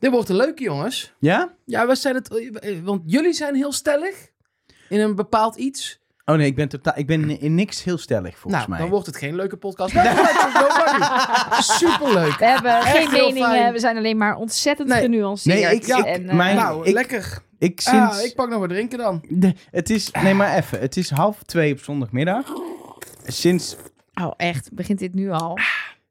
Dit wordt een leuke, jongens. Ja? Ja, we zijn het... Want jullie zijn heel stellig in een bepaald iets. Oh nee, ik ben, totaal, ik ben in niks heel stellig volgens nou, mij. dan wordt het geen leuke podcast. Nee. Superleuk. We hebben Echt geen meningen, we zijn alleen maar ontzettend Nee. genuanceerd. Nee, ik- ik- en, eh, mijn- Nou, ik- lekker. Ik sinds... Ah, ik pak nog wat drinken dan. de, het is... Nee, maar even. Het is half twee op zondagmiddag. Sinds, Oh, echt? Begint dit nu al?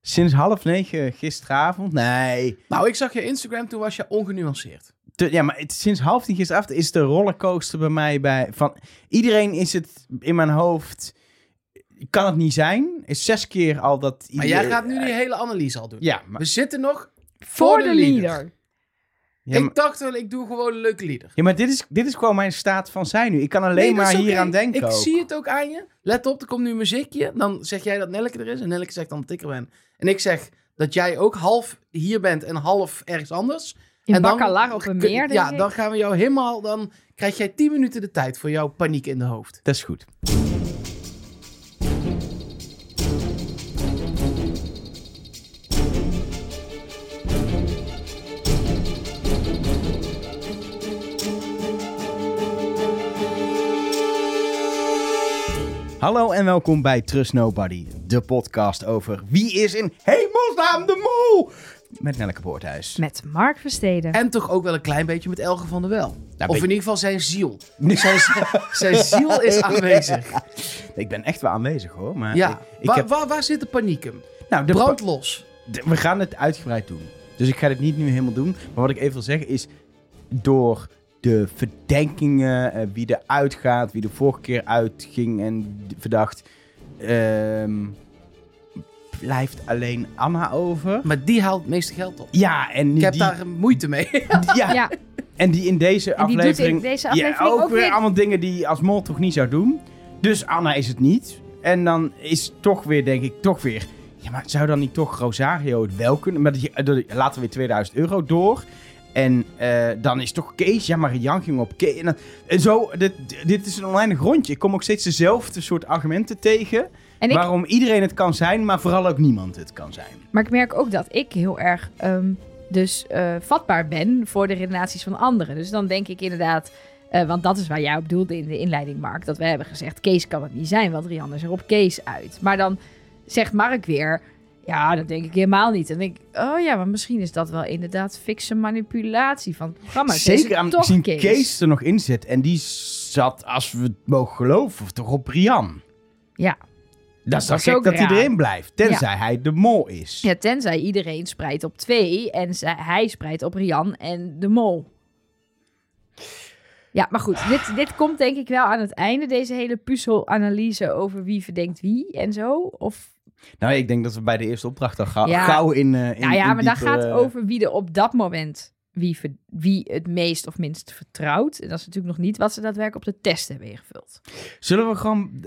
Sinds half negen gisteravond. Nee. Nou, ik zag je Instagram, toen was je ongenuanceerd. Te- ja, maar het, sinds half tien gisteravond is de rollercoaster bij mij bij... Van, iedereen is het in mijn hoofd... Kan het niet zijn? Is zes keer al dat... Maar jij gaat nu die hele analyse al doen. Ja, maar... We zitten nog Voor de leader. Ja, maar, ik dacht wel, ik doe gewoon een leuke lieder. ja, maar dit, is, dit is gewoon mijn staat van zijn nu. Ik kan alleen Nee, maar hier aan denken Ik ook. zie het ook aan je. Let op, er komt nu een muziekje. Dan zeg jij dat Nelleke er is. En Nelleke zegt dan dat ik er ben. En ik zeg dat jij ook half hier bent en half ergens anders. In en dan- op een meer, denk Ja, ik. dan gaan we jou helemaal... Dan krijg jij 10 minuten de tijd voor jouw paniek in de hoofd. Dat is goed. Hallo en welkom bij Trust Nobody, de podcast over wie is in hemelsnaam de mol? Met Nelleke Poorthuis. Met Mark Versteden. En toch ook wel een klein beetje met Elge van der Wel. Nou, of in ieder geval zijn ziel. Zijn, zijn ziel is aanwezig. Ik ben echt wel aanwezig hoor. Maar Ja. ik, ik waar, heb, waar, waar zit de paniek hem? nou, de Brand los. De- we gaan het uitgebreid doen. Dus ik ga dit niet nu helemaal doen. Maar wat ik even wil zeggen is... Door de verdenkingen, eh, wie er uitgaat, wie de vorige keer uitging en verdacht... ehm, blijft alleen Anna over. Maar die haalt het meeste geld op. Ja, en Ik die, heb daar moeite mee. ja, ja, en die in deze en die doet aflevering... in deze ja, aflevering ook, ook weer allemaal dingen die als mol toch niet zou doen. Dus Anna is het niet. En dan is toch weer, denk ik, toch weer... Ja, maar zou dan niet toch Rosario het wel kunnen? Maar die, laten we weer 2000 euro door. En eh, dan is toch Kees... Ja, maar Jan ging op Kees. En, dan- en zo, dit, dit is een oneindig rondje. Ik kom ook steeds dezelfde soort argumenten tegen. En ik, Waarom iedereen het kan zijn, maar vooral ook niemand het kan zijn. maar ik merk ook dat ik heel erg ehm, dus eh, vatbaar ben voor de redenaties van anderen. Dus dan denk ik inderdaad... eh, want dat is waar jij op bedoelde in de inleiding, Mark. Dat we hebben gezegd, Kees kan het niet zijn, want Rianne is er op Kees uit. Maar dan zegt Mark weer... Ja, dat denk ik helemaal niet. En denk ik, oh ja, maar misschien is dat wel inderdaad fikse manipulatie van het programma. Zeker aan Kees. Kees. er nog in zit. En die zat, als we het mogen geloven, toch op Rian. Ja. Dat is dan is gek dat hij raar. erin blijft. Tenzij hij de mol is. Ja, tenzij iedereen spreidt op twee en zij- hij spreidt op Rian en de mol. Ja, maar goed, dit, dit komt denk ik wel aan het einde, deze hele puzzelanalyse over wie verdenkt wie en zo. Of, Nou, ik denk dat we bij de eerste opdracht al gauw, Ja. gauw in, eh in nou ja, in maar dat dieper, gaat eh, over wie er op dat moment wie, ver- wie het meest of minst vertrouwt. En dat is natuurlijk nog niet wat ze daadwerkelijk op de test hebben ingevuld. Zullen we gewoon,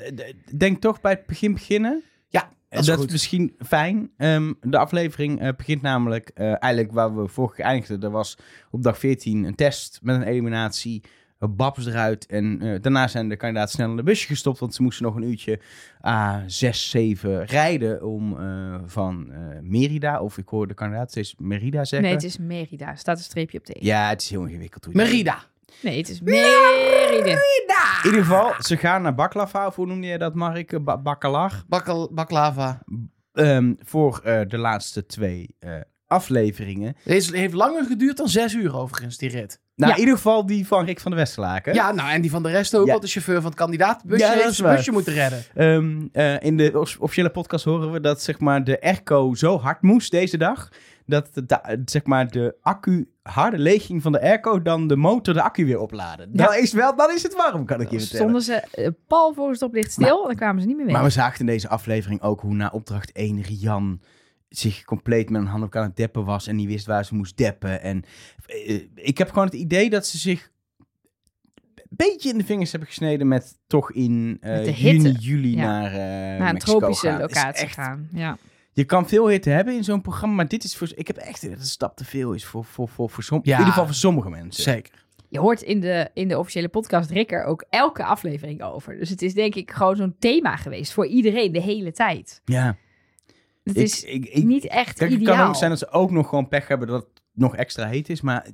denk toch bij het begin beginnen? Ja, Dat is, misschien fijn. Ehm, de aflevering eh, begint namelijk eigenlijk waar we vorige keer eindigden. Er was op dag 14 een test met een eliminatie. Babs eruit. En eh, daarna zijn de kandidaten snel in de busje gestopt. Want ze moesten nog een uurtje à 6, 7 rijden om eh, van eh, Merida. Of ik hoor de kandidaat steeds Merida zeggen. Nee, het is Merida. Er staat een streepje op de E. Ja, het is heel ingewikkeld. hoe je- Merida. Nee, het is Merida. In ieder geval, ze gaan naar Baklava. Of hoe noemde je dat, Mark? Ba Bakalar. Baklava. Ehm, voor eh, de laatste twee eh, afleveringen. Deze heeft langer geduurd dan zes uur overigens, die rit. Nou, Ja. in ieder geval die van Rick van der Westerlaken. Ja, nou, en die van de rest ook, Ja. want de chauffeur van het kandidaatbusje Ja, dat heeft is zijn waar. busje moeten redden. Ehm, eh, in de of- officiële podcast horen we dat zeg maar, de airco zo hard moest deze dag. Dat de, zeg maar, de accu harde leging van de airco dan de motor de accu weer opladen. Ja. Dan, is wel, dan is het warm, kan ik je vertellen. Stonden ze eh, pal voor het stoplicht stil en dan kwamen ze niet meer mee. Maar we zagen in deze aflevering ook hoe na opdracht 1 Rian zich compleet met een handdoek aan het deppen was en niet wist waar ze moest deppen. En eh, ik heb gewoon het idee dat ze zich een beetje in de vingers hebben gesneden met toch in eh, Met de juni, juli Ja. naar, eh naar een Mexico tropische gaan. Locatie echt- gaan. Ja. Je kan veel hitte hebben in zo'n programma, maar dit is voor... Ik heb echt dat het een stap te veel is voor, voor, voor, voor som, Ja. in ieder geval voor sommige mensen. Zeker. Je hoort in de, in de officiële podcast Rick er ook elke aflevering over. Dus het is denk ik gewoon zo'n thema geweest voor iedereen de hele tijd. Ja. Het Ik- is ik, ik, niet echt Kijk, het ideaal. kan ook zijn dat ze ook nog gewoon pech hebben dat nog extra heet is. Maar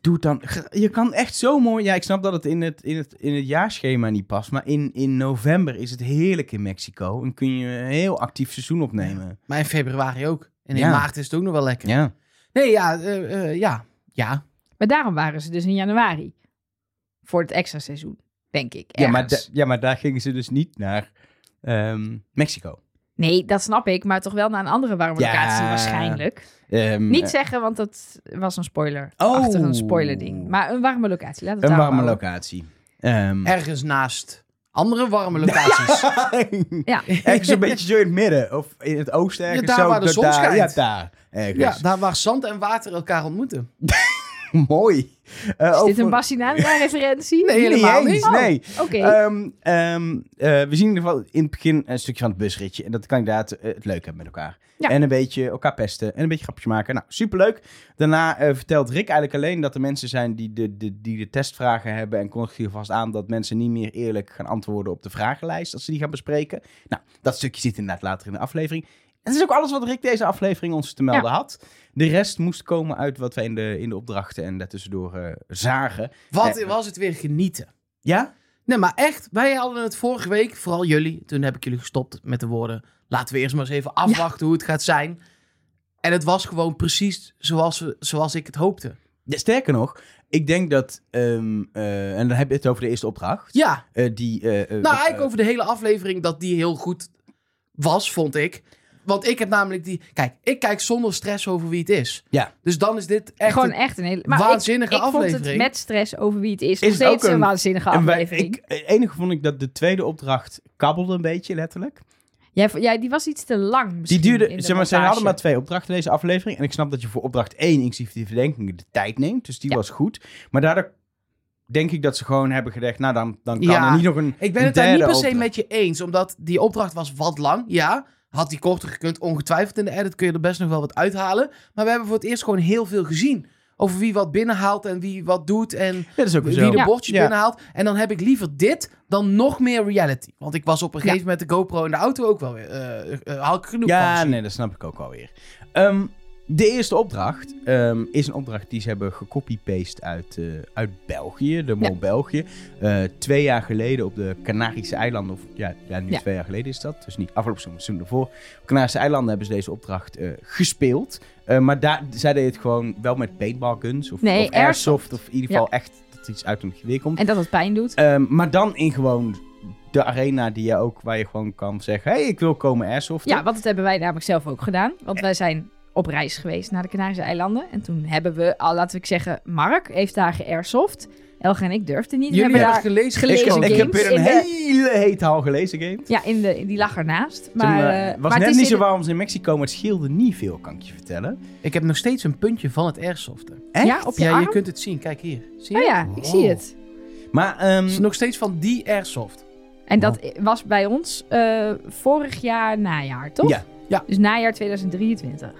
doe het dan. Je kan echt zo mooi. Ja, ik snap dat het in het, in het, in het jaarschema niet past. Maar in, in november is het heerlijk in Mexico. En kun je een heel actief seizoen opnemen. Maar in februari ook. En in Ja. maart is het ook nog wel lekker. Ja. Nee, ja, eh, eh, ja, ja. Maar daarom waren ze dus in januari. Voor het extra seizoen, denk ik. Ja, maar ja, maar daar gingen ze dus niet naar ehm, Mexico. Nee, dat snap ik. Maar toch wel naar een andere warme Ja. locatie waarschijnlijk. Ehm, Niet eh, zeggen, want dat was een spoiler. Oh. Achter een spoiler ding. Maar een warme locatie. Laten we een het warme locatie. Ehm, Ergens naast andere warme locaties. Ja. ergens een beetje zo in het midden. Of in het oosten ergens. daar zo, waar de zon daar, schijnt. Ja, daar. Ergens. ja, daar waar zand en water elkaar ontmoeten. Mooi. Eh, Is dit een Bassinana-referentie? Nee, helemaal eens, niet. Oh, Nee. Oké. Ehm, ehm, eh, we zien in ieder geval in het begin een stukje van het busritje. En dat kan inderdaad eh, het leuk hebben met elkaar. Ja. En een beetje elkaar pesten. En een beetje grapjes maken. Nou, superleuk. Daarna vertelt Rick eigenlijk alleen dat er mensen zijn die de, de, die de testvragen hebben. En kondigt hier vast aan dat mensen niet meer eerlijk gaan antwoorden op de vragenlijst. Als ze die gaan bespreken. Nou, dat stukje zit inderdaad later in de aflevering. Dat is ook alles wat Rick deze aflevering ons te melden had. De rest moest komen uit wat wij in de, in de opdrachten en daartussendoor eh zagen. Wat Eh, was het weer genieten. Ja? Nee, maar echt, wij hadden het vorige week, vooral jullie. Toen heb ik jullie gestopt met de woorden. Laten we eerst maar eens even afwachten hoe het gaat zijn. En het was gewoon precies zoals, we, zoals ik het hoopte. Ja, Sterker nog, ik denk dat, ehm, eh, en dan heb je het over de eerste opdracht. Ja, eh, die, nou eigenlijk over de hele aflevering dat die heel goed was, vond ik. Want ik heb namelijk die... Kijk, ik kijk zonder stress over wie het is. Ja. Dus dan is dit echt... Gewoon een- echt een hele... Maar waanzinnige ik, ik vond het aflevering. met stress over wie het is. Is Nog steeds ook een, een- waanzinnige en wij- aflevering. ik, het enige vond ik dat de tweede opdracht kabbelde een beetje, letterlijk. Jij, ja, die was iets te lang Die duurde, zeg maar, ze hadden maar twee opdrachten deze aflevering. En ik snap dat je voor opdracht 1, inclusief die verdenkingen, de tijd neemt. Dus die Ja. was goed. Maar daardoor denk ik dat ze gewoon hebben gedacht, nou dan, dan kan Ja, er niet nog een Ik ben een het daar niet per se opdracht. met je eens, omdat die opdracht was wat lang. Ja, had die korter gekund. Ongetwijfeld in de edit kun je er best nog wel wat uithalen. Maar we hebben voor het eerst gewoon heel veel gezien. Over wie wat binnenhaalt en wie wat doet en Ja, dat is ook weer wie zo. de Ja. bordjes Ja. binnenhaalt. En dan heb ik liever dit dan nog meer reality. Want ik was op een gegeven moment de GoPro in de auto ook wel weer. haal ik genoeg Ja, van. nee, dat snap ik ook alweer. Ehm de eerste opdracht ehm, is een opdracht die ze hebben gecopy-paste uit, eh, uit België, de Mol België. Eh, twee jaar geleden op de Canarische eilanden, of ja, ja nu Ja. twee jaar geleden is dat, dus niet afgelopen seizoen, seizoen ervoor. Op Canarische eilanden hebben ze deze opdracht eh, gespeeld. Maar daar, zij deden het gewoon wel met paintball guns of, Nee, of airsoft, of in ieder geval echt dat er iets uit een geweer komt. En dat het pijn doet. Ehm, maar dan in gewoon de arena die je ook, waar je gewoon kan zeggen, hey, ik wil komen airsoft. Ja, want dat hebben wij namelijk zelf ook gedaan. Want wij zijn op reis geweest naar de Canarische eilanden. En toen hebben we, al laten we zeggen, Mark heeft daar geairsoft. Elge en ik durfden niet. Jullie hebben hebben daar, gelezen. gelezen ik, ik heb weer een de- hele hete hal gelezen game. ja, in de, die lag ernaast. Maar, eh, eh, was maar net het is niet zo de- warm als in Mexico, maar het scheelde niet veel, kan ik je vertellen. Ik heb nog steeds een puntje van het airsoften. Echt? Ja, op je Ja, arm? je kunt het zien. Kijk hier. Zie je? Oh ja, ik zie het. Maar ehm, Het is nog steeds van die airsoft. En dat was bij ons eh, vorig jaar najaar, toch? Ja. Ja. Dus najaar 2023.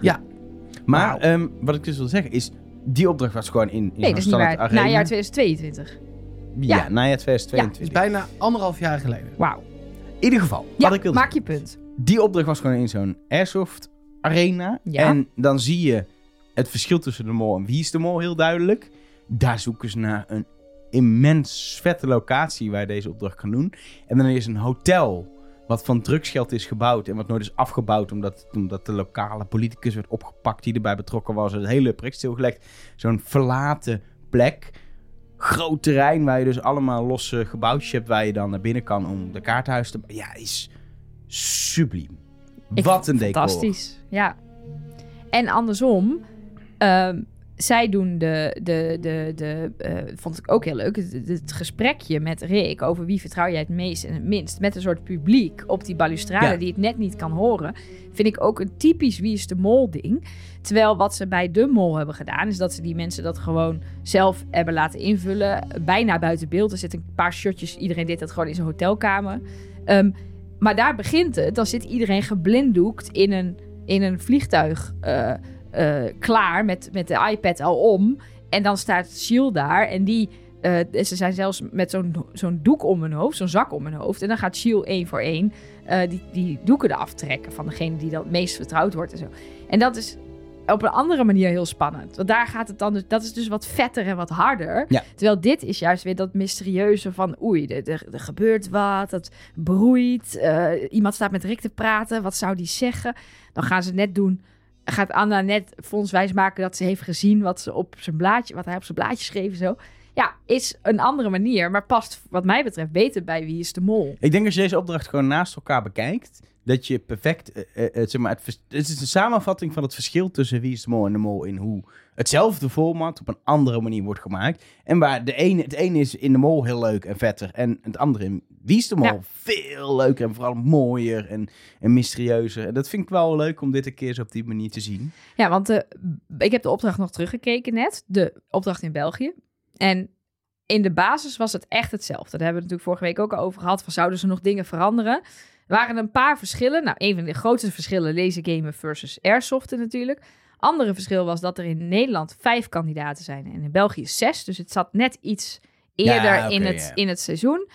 maar Wauw. ehm, wat ik dus wil zeggen is, die opdracht was gewoon in, in Nee, dat is niet waar. arena. Najaar 2022. Ja, Ja. najaar Het is 2022. bijna anderhalf jaar geleden. Wauw. In ieder geval, Ja, wat ik wilde maak je punt. Die opdracht was gewoon in zo'n airsoft arena. Ja. En dan zie je het verschil tussen de mol en wie is de mol heel duidelijk. Daar zoeken ze naar een immens vette locatie waar je deze opdracht kan doen. En dan is een hotel wat van drugsgeld is gebouwd en wat nooit is afgebouwd omdat, omdat de lokale politicus werd opgepakt die erbij betrokken was. Het hele project stilgelegd. Zo'n verlaten plek. Groot terrein waar je dus allemaal losse gebouwtjes hebt waar je dan naar binnen kan om de kaarthuis te... Ja, is subliem. Ik Wat een het decor. Fantastisch, ja. En andersom, ehm, zij doen de, de, de, de eh, vond ik ook heel leuk, het, het gesprekje met Rick over wie vertrouw jij het meest en het minst, met een soort publiek op die balustrade Ja. die het net niet kan horen, vind ik ook een typisch wie is de mol ding. Terwijl wat ze bij de mol hebben gedaan, is dat ze die mensen dat gewoon zelf hebben laten invullen, bijna buiten beeld. Er zitten een paar shotjes, iedereen deed dat gewoon in zijn hotelkamer. Ehm, maar daar begint het. Dan zit iedereen geblinddoekt in een, in een vliegtuig eh, eh, klaar met, met de iPad al om. En dan staat Shield daar en die... eh, ze zijn zelfs met zo'n zo'n doek om hun hoofd, zo'n zak om hun hoofd. En dan gaat Shield één voor één eh, die, die doeken eraf trekken van degene die dan het meest vertrouwd wordt en zo. En dat is op een andere manier heel spannend. Want daar gaat het dan dus, dat is dus wat vetter en wat harder. Ja. Terwijl dit is juist weer dat mysterieuze van oei, er, er, er gebeurt wat, het broeit. iemand staat met Rick te praten, wat zou die zeggen? Dan gaan ze net doen, gaat Anna net Fons wijsmaken dat ze heeft gezien wat, ze op zijn blaadje, wat hij op zijn blaadje schreef en zo. Ja, is een andere manier, maar past wat mij betreft beter bij Wie is de Mol. Ik denk als je deze opdracht gewoon naast elkaar bekijkt, dat je perfect, eh, eh, eh, zeg maar, het, het is een samenvatting van het verschil tussen Wie is de Mol en de Mol in hoe hetzelfde format op een andere manier wordt gemaakt. En waar de ene, het ene is in de Mol heel leuk en vetter en het andere in Wie is de Mol Ja. veel leuker en vooral mooier en, en mysterieuzer. En dat vind ik wel leuk om dit een keer zo op die manier te zien. Ja, want de, ik heb de opdracht nog teruggekeken net. De opdracht in België. En in de basis was het echt hetzelfde. Daar hebben we natuurlijk vorige week ook al over gehad. Van zouden ze nog dingen veranderen? Er waren een paar verschillen. Nou, een van de grootste verschillen, lasergamen versus airsoften natuurlijk. Andere verschil was dat er in Nederland vijf kandidaten zijn en in België zes. Dus het zat net iets eerder Ja, in, het, in het seizoen.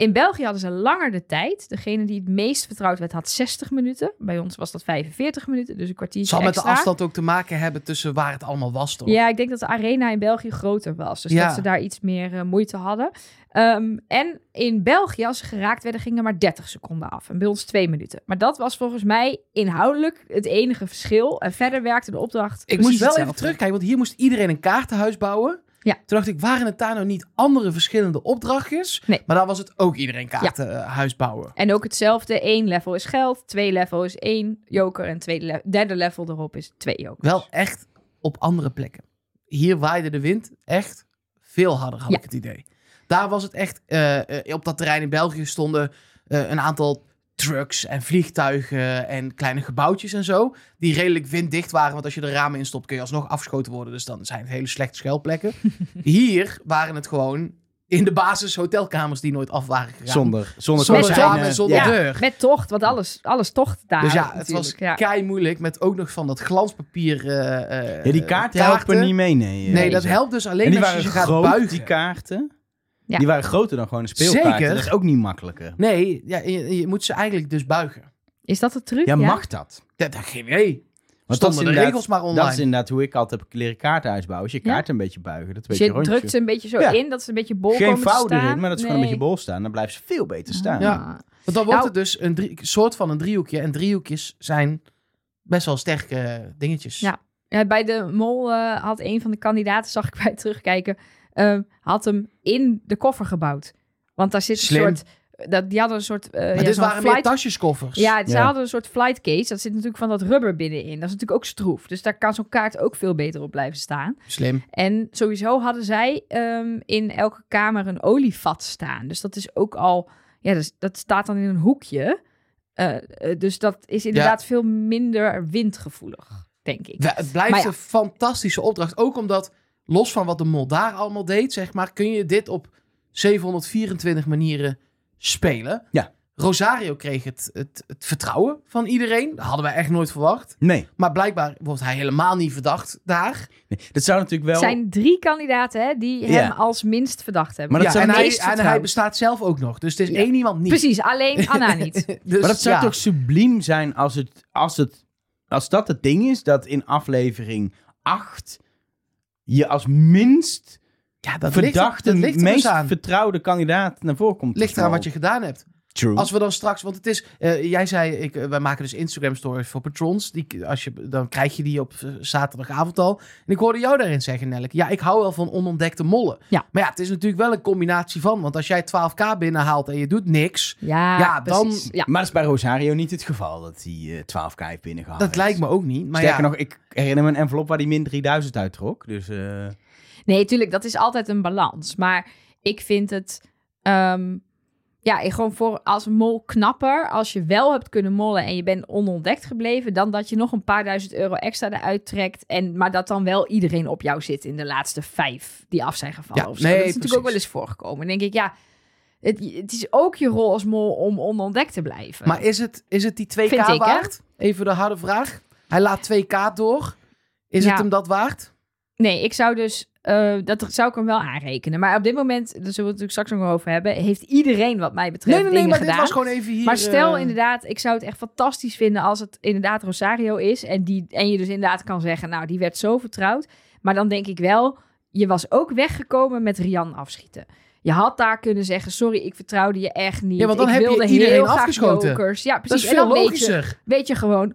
In België hadden ze langer de tijd. Degene die het meest vertrouwd werd had 60 minuten. Bij ons was dat 45 minuten, dus een kwartiertje zal met de afstand ook te maken hebben tussen waar het allemaal was, toch? Ja, ik denk dat de arena in België groter was. Dus Ja. dat ze daar iets meer eh, moeite hadden. Ehm, en in België, als ze geraakt werden, gingen maar 30 seconden af. En bij ons twee minuten. Maar dat was volgens mij inhoudelijk het enige verschil. En verder werkte de opdracht Ik moest wel even terugkijken, want hier moest iedereen een kaartenhuis bouwen. Ja. Toen dacht ik, waren het daar nou niet andere verschillende opdrachtjes? Nee. Maar daar was het ook iedereen kaartenhuis bouwen. En ook hetzelfde. Eén level is geld. Twee level is één joker. En tweede le- derde level erop is twee jokers. Wel echt op andere plekken. Hier waaide de wind echt veel harder, had Ja. ik het idee. Daar was het echt, eh, eh, op dat terrein in België stonden eh, een aantal trucks en vliegtuigen en kleine gebouwtjes en zo. Die redelijk winddicht waren, want als je de ramen instopt kun je alsnog afgeschoten worden. Dus dan zijn het hele slechte schuilplekken. Hier waren het gewoon in de basis hotelkamers die nooit af waren gegaan. Zonder, zonder, Zonder kozijnen. ramen, zonder Ja. deur. Met tocht, want alles, alles tocht daar. Dus ja, het was Ja. kei moeilijk met ook nog van dat glanspapier. eh, eh, Ja, die kaarten, kaarten. helpen niet mee, nee. Nee, eh, dat helpt dus alleen En die als je gaat buigen. die kaarten. Ja. Die waren groter dan gewoon een speelkaart. Zeker. Dat is ook niet makkelijker. Nee, ja, je, je moet ze eigenlijk dus buigen. Is dat de truc? Ja, mag dat? Dat, dat geen idee. Want Stonden de regels maar online. Dat is inderdaad hoe ik altijd heb leren kaarten uitbouwen. Als je Ja. kaarten een beetje buigen, dat weet je je rondje. drukt ze een beetje zo Ja. in, dat ze een beetje bol Geen komen te staan. erin, maar dat ze gewoon een beetje bol staan. Dan blijven ze veel beter staan. Ja. Ah. Want dan wordt Nou- het dus een drie, soort van een driehoekje. En driehoekjes zijn best wel sterke dingetjes. Ja. Ja, bij de mol eh, had een van de kandidaten, zag ik bij het terugkijken, eh, had hem in de koffer gebouwd. Want daar zit Slim. een soort, dat, die hadden een soort, eh maar ja, dit waren meer flight- tasjeskoffers. Ja, ze Ja. hadden een soort flight case. Dat zit natuurlijk van dat rubber binnenin. Dat is natuurlijk ook stroef. Dus daar kan zo'n kaart ook veel beter op blijven staan. Slim. En sowieso hadden zij ehm, in elke kamer een olievat staan. Dus dat is ook al, ja, dus, dat staat dan in een hoekje. Eh, eh, dus dat is inderdaad veel minder windgevoelig, denk ik. We- Het blijft ja. een fantastische opdracht. Ook omdat, los van wat de mol daar allemaal deed, zeg maar, kun je dit op 724 manieren spelen. Ja. Rosario kreeg het, het, het vertrouwen van iedereen. Dat hadden wij echt nooit verwacht. Nee. Maar blijkbaar wordt hij helemaal niet verdacht daar. nee. Dat zou natuurlijk wel... Er zijn drie kandidaten hè, die Ja. hem als minst verdacht hebben. Maar dat ja, zou en, het hij, en hij bestaat zelf ook nog. Dus het is Ja. één iemand niet. Precies, alleen Anna niet. Dus, maar dat zou ja. toch subliem zijn als, het, als, het, als dat het ding is, dat in aflevering 8 je als minst ja, dat ligt, verdachte, dat ligt er dus meest aan. vertrouwde kandidaat naar voren komt. ligt eraan wat je gedaan hebt. True. Als we dan straks, want het is, eh, jij zei, ik, eh, wij maken dus Instagram stories voor patrons. Die, als je, dan krijg je die op eh, zaterdagavond al. En ik hoorde jou daarin zeggen, Nelleke, ja, ik hou wel van onontdekte mollen. Ja. Maar ja, het is natuurlijk wel een combinatie van, want als jij 12k binnenhaalt en je doet niks, Ja, Ja, dan- precies. Ja. Maar dat is bij Rosario niet het geval, dat hij eh 12k heeft binnengehaald. dat lijkt me ook niet. Maar Sterker ja, nog, ik herinner me een envelop waar hij min 3000 uittrok. Dus eh, Nee, tuurlijk, dat is altijd een balans. Maar ik vind het... ehm, ja, gewoon voor als mol knapper. Als je wel hebt kunnen mollen en je bent onontdekt gebleven... dan dat je nog een paar duizend euro extra eruit trekt. En, maar dat dan wel iedereen op jou zit in de laatste vijf die af zijn gevallen. Ja, nee, dat is natuurlijk ook wel eens voorgekomen. Dan denk ik, ja... Het, het is ook je rol als mol om onontdekt te blijven. maar is het, is het die 2k Vind ik, hè? waard? Even de harde vraag. Hij laat 2k door. Is Ja. het hem dat waard? Nee, ik zou dus eh, dat zou ik hem wel aanrekenen. Maar op dit moment, daar zullen we het natuurlijk straks nog over hebben, heeft iedereen wat mij betreft Nee, nee, nee, dingen maar gedaan. dit was gewoon even hier... Maar stel eh, inderdaad, ik zou het echt fantastisch vinden als het inderdaad Rosario is. En, die, en je dus inderdaad kan zeggen, nou, die werd zo vertrouwd. Maar dan denk ik wel, je was ook weggekomen met Rian afschieten. Je had daar kunnen zeggen, sorry, ik vertrouwde je echt niet. Ja, want dan ik heb je wilde iedereen heel graag afgeschoten. jokers. Ja, Dat precies. is en veel weet je, logischer. weet je gewoon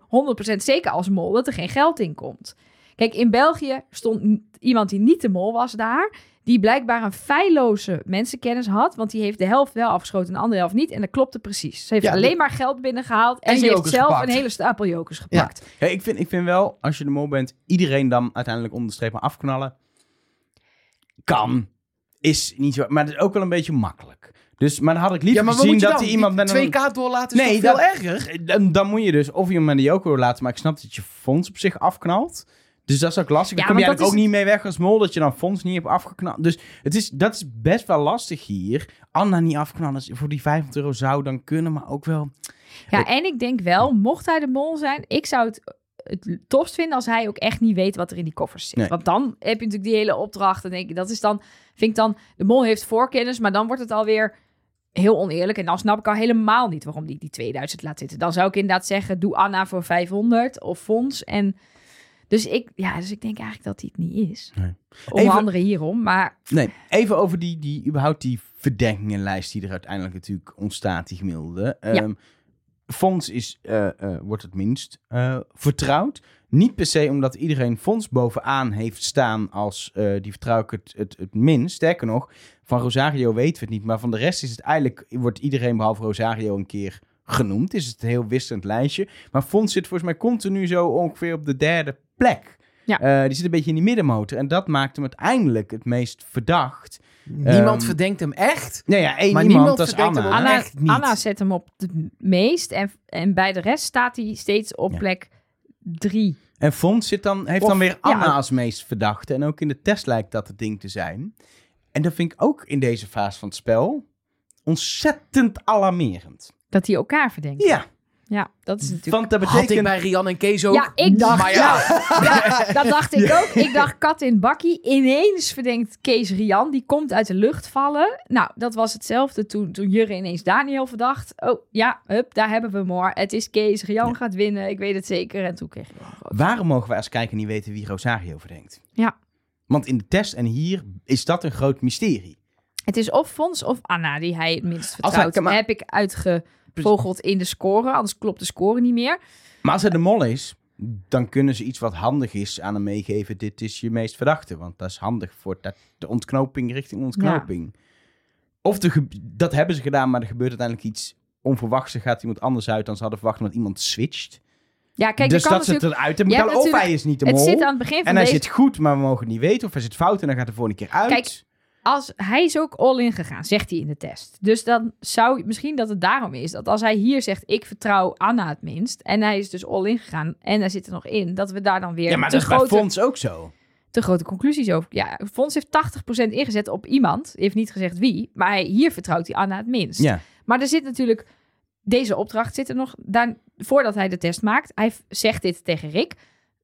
100% zeker als mol dat er geen geld in komt. Kijk, in België stond iemand die niet de mol was daar. Die blijkbaar een feilloze mensenkennis had. Want die heeft de helft wel afgeschoten en de andere helft niet. En dat klopte precies. Ze heeft Ja, alleen de- maar geld binnengehaald. En, En ze heeft zelf gepakt. een hele stapel jokers gepakt. Ja, ik, vind, ik vind wel, als je de mol bent, iedereen dan uiteindelijk onder de streep maar afknallen. Kan. Is niet zo, maar het is ook wel een beetje makkelijk. Dus, maar dan had ik liever Ja, gezien dat er iemand met een... 2K doorlaten is Nee, toch veel dat- erger? Dan, dan moet je dus of iemand met een joker wil laten, maar ik snap dat je fonds op zich afknalt. Dus dat is ook lastig. Ja, Daar kom je ook niet mee weg als mol, dat je dan fonds niet hebt afgeknald. Dus het is, dat is best wel lastig hier. Anna niet afknallen, voor die 500 euro zou dan kunnen, maar ook wel... Ja, en ik denk wel, mocht hij de mol zijn, ik zou het het tofst vinden als hij ook echt niet weet wat er in die koffers zit. Nee. Want dan heb je natuurlijk die hele opdracht. En denk ik, dat is dan, vind ik dan, de mol heeft voorkennis, maar dan wordt het alweer heel oneerlijk. En dan snap ik al helemaal niet waarom die die 2000 laat zitten. Dan zou ik inderdaad zeggen, doe Anna voor 500 of Fons. En dus ik, ja, dus ik denk eigenlijk dat hij het niet is. Nee. Onder Even- andere hierom, maar Nee, even over die, die, überhaupt die verdenkingenlijst die er uiteindelijk natuurlijk ontstaat, die gemiddelde. Ehm Fonds is, eh, eh, wordt het minst eh, vertrouwd. Niet per se omdat iedereen Fonds bovenaan heeft staan als die vertrouw ik het, het, het minst. Sterker nog, van Rosario weten we het niet. Maar van de rest is het eigenlijk, wordt iedereen behalve Rosario een keer genoemd. Is het een heel wisselend lijstje. Maar Fonds zit volgens mij continu zo ongeveer op de derde plek. Ja. Eh, die zit een beetje in die middenmotor. En dat maakt hem uiteindelijk het meest verdacht. Niemand Ehm, verdenkt hem echt. Nee, ja, één Maar iemand, niemand dat is verdenkt Anna. hem Anna, echt niet. Anna zet hem op het meest. En, en bij de rest staat hij steeds op Ja. plek drie. En Fons zit dan, heeft Of- dan weer Anna ja. als meest verdachte. En ook in de test lijkt dat het ding te zijn. En dat vind ik ook in deze fase van het spel ontzettend alarmerend. Dat hij elkaar verdenkt. Ja, Ja, dat is natuurlijk... want dat Had ik betekent... bij Rian en Kees ook. Ja, ik dacht... Maar ja. ja, dat dacht ik ook. Ik dacht kat in bakkie. Ineens verdenkt Kees Rian. Die komt uit de lucht vallen. Nou, dat was hetzelfde toen, toen Jurre ineens Daniel verdacht. Oh, ja, hup, daar hebben we hem hoor. Het is Kees. Rian gaat winnen. Ik weet het zeker. En toen kreeg rood. Waarom mogen wij als kijker niet weten wie Rosario verdenkt? Ja. Want in de test en hier is dat een groot mysterie. Het is of Fons of Anna die hij het minst hij- vertrouwt. maar- Heb ik uitgevogeld in de score. Anders klopt de score niet meer. Maar als hij de mol is, dan kunnen ze iets wat handig is aan hem meegeven. Dit is je meest verdachte. Want dat is handig voor dat- de ontknoping richting ontknoping. Of de, dat hebben ze gedaan, maar er gebeurt uiteindelijk iets onverwachts. Er gaat iemand anders uit dan ze hadden verwacht, omdat iemand switcht. Ja, kijk, dus er dat ze het eruit hebben. Of hij is niet de Het mol. zit aan het begin van en hij deze... zit goed, maar we mogen het niet weten. Of hij zit fout en dan gaat de volgende keer uit. Kijk, als hij is ook all-in gegaan, zegt hij in de test. Dus dan zou misschien dat het daarom is dat als hij hier zegt: ik vertrouw Anna het minst, en hij is dus all-in gegaan en hij zit er nog in, dat we daar dan weer ja, maar te, dat is bij grote, Fons ook zo. te grote conclusies over. Ja, Fons heeft 80% ingezet op iemand, heeft niet gezegd wie, maar hij, hier vertrouwt hij Anna het minst. Ja. Maar er zit natuurlijk deze opdracht zit er nog daar, voordat hij de test maakt. Hij zegt dit tegen Rick.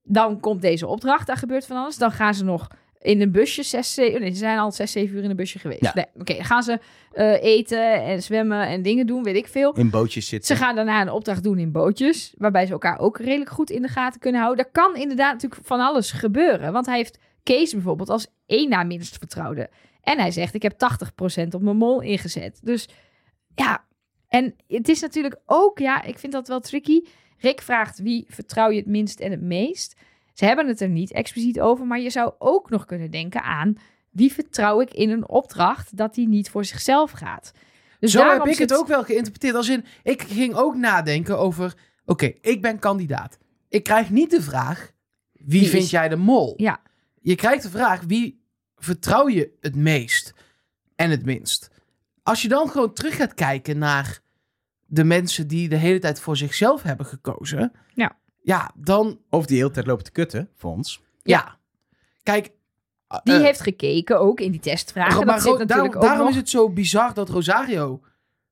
Dan komt deze opdracht, daar gebeurt van alles. Dan gaan ze nog in een busje, zes, zeven, nee, ze zijn al zes, zeven uur in een busje geweest. Ja. Nee, Oké, dan gaan ze eh, eten en zwemmen en dingen doen, weet ik veel. In bootjes zitten. Ze gaan daarna een opdracht doen in bootjes, waarbij ze elkaar ook redelijk goed in de gaten kunnen houden. Daar kan inderdaad natuurlijk van alles gebeuren, want hij heeft Kees bijvoorbeeld als één na minst vertrouwde. En hij zegt, ik heb 80% op mijn mol ingezet. Dus ja, en het is natuurlijk ook, ja, ik vind dat wel tricky. Rick vraagt, wie vertrouw je het minst en het meest? Ze hebben het er niet expliciet over, maar je zou ook nog kunnen denken aan... wie vertrouw ik in een opdracht dat hij niet voor zichzelf gaat? Dus Zo heb ik zit- het ook wel geïnterpreteerd. Als in, ik ging ook nadenken over... Oké, ik ben kandidaat. Ik krijg niet de vraag... Wie, Wie vind is- jij de mol? Ja. Je krijgt de vraag... Wie vertrouw je het meest en het minst? Als je dan gewoon terug gaat kijken naar... de mensen die de hele tijd voor zichzelf hebben gekozen... Ja. Ja, dan... Of die hele tijd lopen te kutten, Fons. Ja. Kijk... Die eh, heeft gekeken ook in die testvragen. maar dat daarom, ook daarom nog. is het zo bizar dat Rosario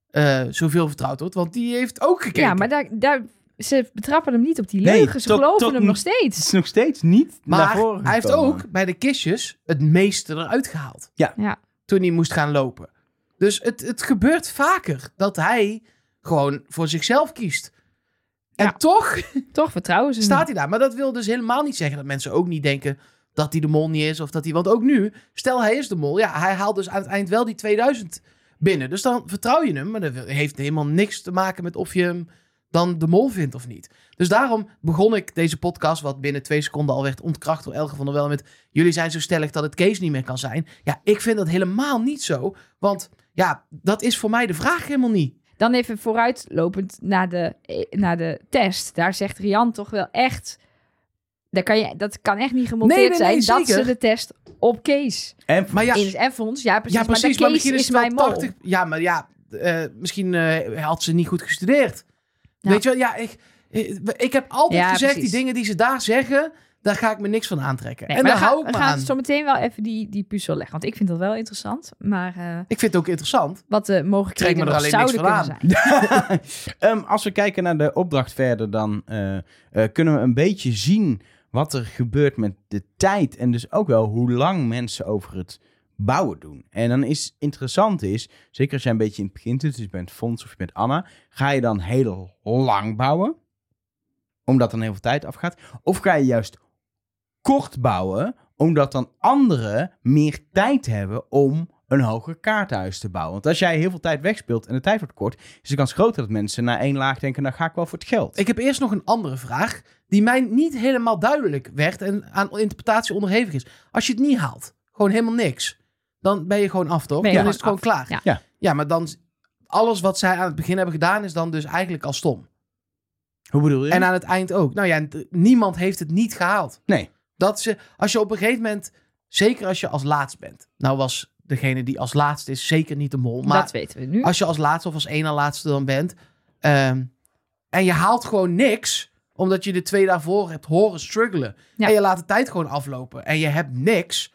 eh, zoveel vertrouwd wordt. Want die heeft ook gekeken. Ja, maar daar, daar ze betrappen hem niet op die Nee, leugen. Ze tot- geloven tot hem nog Het steeds. is nog steeds niet naar Maar hij heeft ook bij de kistjes het meeste eruit gehaald. Ja. Ja. Toen hij moest gaan lopen. Dus het, het gebeurt vaker dat hij gewoon voor zichzelf kiest. En Ja. toch Toch vertrouwen ze staat hij daar. Maar dat wil dus helemaal niet zeggen dat mensen ook niet denken dat hij de mol niet is. Of dat hij, want ook nu, stel hij is de mol. Ja, hij haalt dus aan het eind wel die 2000 binnen. Dus dan vertrouw je hem. Maar dat heeft helemaal niks te maken met of je hem dan de mol vindt of niet. Dus daarom begon ik deze podcast, wat binnen twee seconden al werd ontkracht door Elge van der Wel met jullie zijn zo stellig dat het Kees niet meer kan zijn. Ja, ik vind dat helemaal niet zo. Want ja, dat is voor mij de vraag helemaal niet. Dan even vooruitlopend naar de, eh, naar de test. Daar zegt Rian toch wel echt... Daar kan je, dat kan echt niet gemonteerd Nee, nee, nee, zijn dat ze de test op Kees. En Maar ja, In, en Fons, ja precies. ja, precies. Maar, Maar, de Kees misschien is is, mijn mol. 80. Ja, maar ja, eh, misschien eh, had ze niet goed gestudeerd. Ja. Weet je wel, ja, ik, ik, ik heb altijd Ja, gezegd, precies. die dingen die ze daar zeggen, daar ga ik me niks van aantrekken. Nee, en daar we gaan, hou ik we me gaan aan. zo meteen wel even die, die puzzel leggen. Want ik vind dat wel interessant. Maar eh, Ik vind het ook interessant. wat de mogelijkheden Trek me er alleen niks zouden van aan. zijn. Ehm, als we kijken naar de opdracht verder, dan eh, eh, kunnen we een beetje zien wat er gebeurt met de tijd. En dus ook wel hoe lang mensen over het bouwen doen. En dan is interessant is, zeker als jij een beetje in het begin zit, dus je bent Fons of je bent Anna, ga je dan heel lang bouwen, omdat dan heel veel tijd afgaat. Of ga je juist kort bouwen, omdat dan anderen meer tijd hebben om een hoger kaarthuis te bouwen. Want als jij heel veel tijd wegspeelt en de tijd wordt kort, is de kans groter dat mensen na één laag denken, nou ga ik wel voor het geld. Ik heb eerst nog een andere vraag, die mij niet helemaal duidelijk werd en aan interpretatie onderhevig is. Als je het niet haalt, gewoon helemaal niks, dan ben je gewoon af, toch? Dan is het gewoon af, klaar. ja. Ja. ja, maar dan, alles wat zij aan het begin hebben gedaan, is dan dus eigenlijk al stom. Hoe bedoel je? En aan het eind ook. Nou ja, niemand heeft het niet gehaald. nee. Dat ze, als je op een gegeven moment, zeker als je als laatst bent. Nou was degene die als laatste is zeker niet de mol. Maar dat weten we nu. als je als laatste of als één na laatste dan bent. ehm, en je haalt gewoon niks, omdat je de twee daarvoor hebt horen struggelen. Ja. En je laat de tijd gewoon aflopen. En je hebt niks.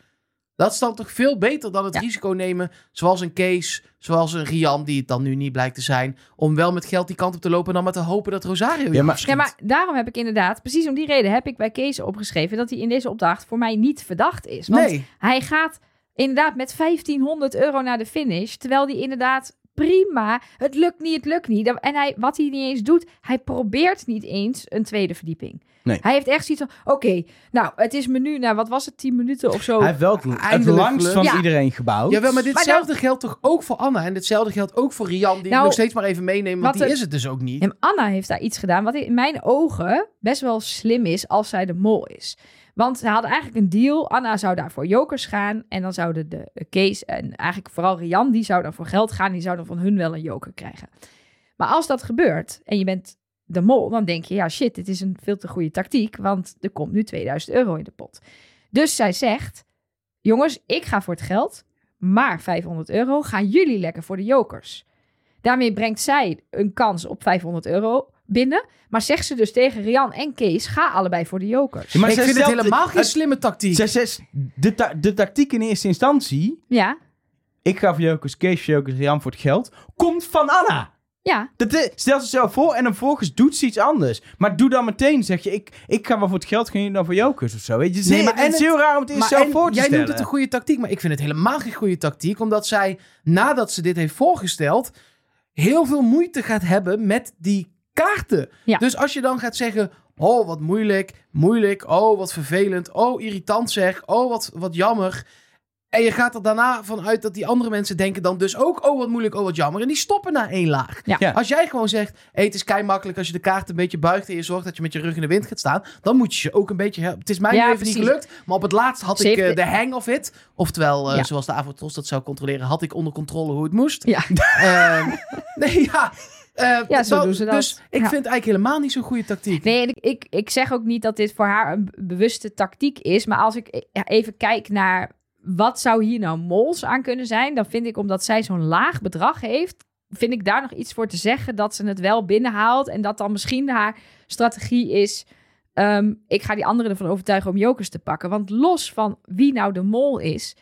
Dat is dan toch veel beter dan het Ja. risico nemen, zoals een Kees, zoals een Rian, die het dan nu niet blijkt te zijn, om wel met geld die kant op te lopen en dan maar te hopen dat Rosario je Ja, maar-. Ja, maar daarom heb ik inderdaad, precies om die reden, heb ik bij Kees opgeschreven dat hij in deze opdracht voor mij niet verdacht is. Want Nee, hij gaat inderdaad met 1500 euro naar de finish, terwijl hij inderdaad prima, het lukt niet, het lukt niet. En hij, wat hij niet eens doet, hij probeert niet eens een tweede verdieping. Nee. Hij heeft echt zoiets van, oké, nou, het is me nu, nou, wat was het, 10 minuten of zo. Hij heeft wel het, langst van Ja. iedereen gebouwd. Jawel, maar Maar ditzelfde geldt toch ook voor Anna. En ditzelfde geldt ook voor Rian, die ik Nou, nog steeds maar even meenemen, want wat die er- is het dus ook niet. En Anna heeft daar iets gedaan wat in mijn ogen best wel slim is als zij de mol is. Want ze hadden eigenlijk een deal. Anna zou daar voor jokers gaan. En dan zouden de Kees en eigenlijk vooral Rian, die zou dan voor geld gaan. Die zouden van hun wel een joker krijgen. Maar als dat gebeurt en je bent de mol, dan denk je, ja shit, dit is een veel te goede tactiek. Want er komt nu 2000 euro in de pot. Dus zij zegt, jongens, ik ga voor het geld. Maar 500 euro gaan jullie lekker voor de jokers. Daarmee brengt zij een kans op 500 euro binnen. Maar zegt ze dus tegen Rian en Kees: ga allebei voor de jokers. Ja, maar ik vind het helemaal geen slimme tactiek. Zij zegt, de, ta- de tactiek in eerste instantie, Ja, ik ga voor Jokers, Kees voor Jokers, Jan voor het geld, komt van Anna. Ja. Dat is- stel ze zelf voor en dan vervolgens doet ze iets anders. Maar doe dan meteen, zeg je, ik, ik ga wel voor het geld, gaan dan voor Jokers of zo. Weet je? Nee, Nee, maar maar het en is heel raar om het eerst zelf en voor te jij stellen. noemt het een goede tactiek, maar ik vind het helemaal geen goede tactiek. Omdat zij, nadat ze dit heeft voorgesteld, heel veel moeite gaat hebben met die kaarten. Ja. Dus als je dan gaat zeggen, oh wat moeilijk, moeilijk, oh wat vervelend, oh irritant zeg, oh wat, wat jammer. En je gaat er daarna vanuit dat die andere mensen denken dan dus ook, oh wat moeilijk, oh wat jammer. En die stoppen na één laag. Ja. Ja. Als jij gewoon zegt, hey, het is kei makkelijk als je de kaart een beetje buigt en je zorgt dat je met je rug in de wind gaat staan, dan moet je je ook een beetje helpen. Het is mij Ja, nu even niet gelukt, maar op het laatst had Ze ik heeft eh, de- hang of it. Oftewel, eh, Ja. zoals de Avotros dat zou controleren, had ik onder controle hoe het moest. Ja. Ehm, nee, ja. Eh, Ja, zo doen ze dat. Dus ik Ja. vind het eigenlijk helemaal niet zo'n goede tactiek. Nee, ik, ik, ik zeg ook niet dat dit voor haar een bewuste tactiek is. Maar als ik even kijk naar wat zou hier nou mols aan kunnen zijn, dan vind ik omdat zij zo'n laag bedrag heeft, vind ik daar nog iets voor te zeggen dat ze het wel binnenhaalt. En dat dan misschien haar strategie is. ehm, ik ga die anderen ervan overtuigen om jokers te pakken. Want los van wie nou de mol is,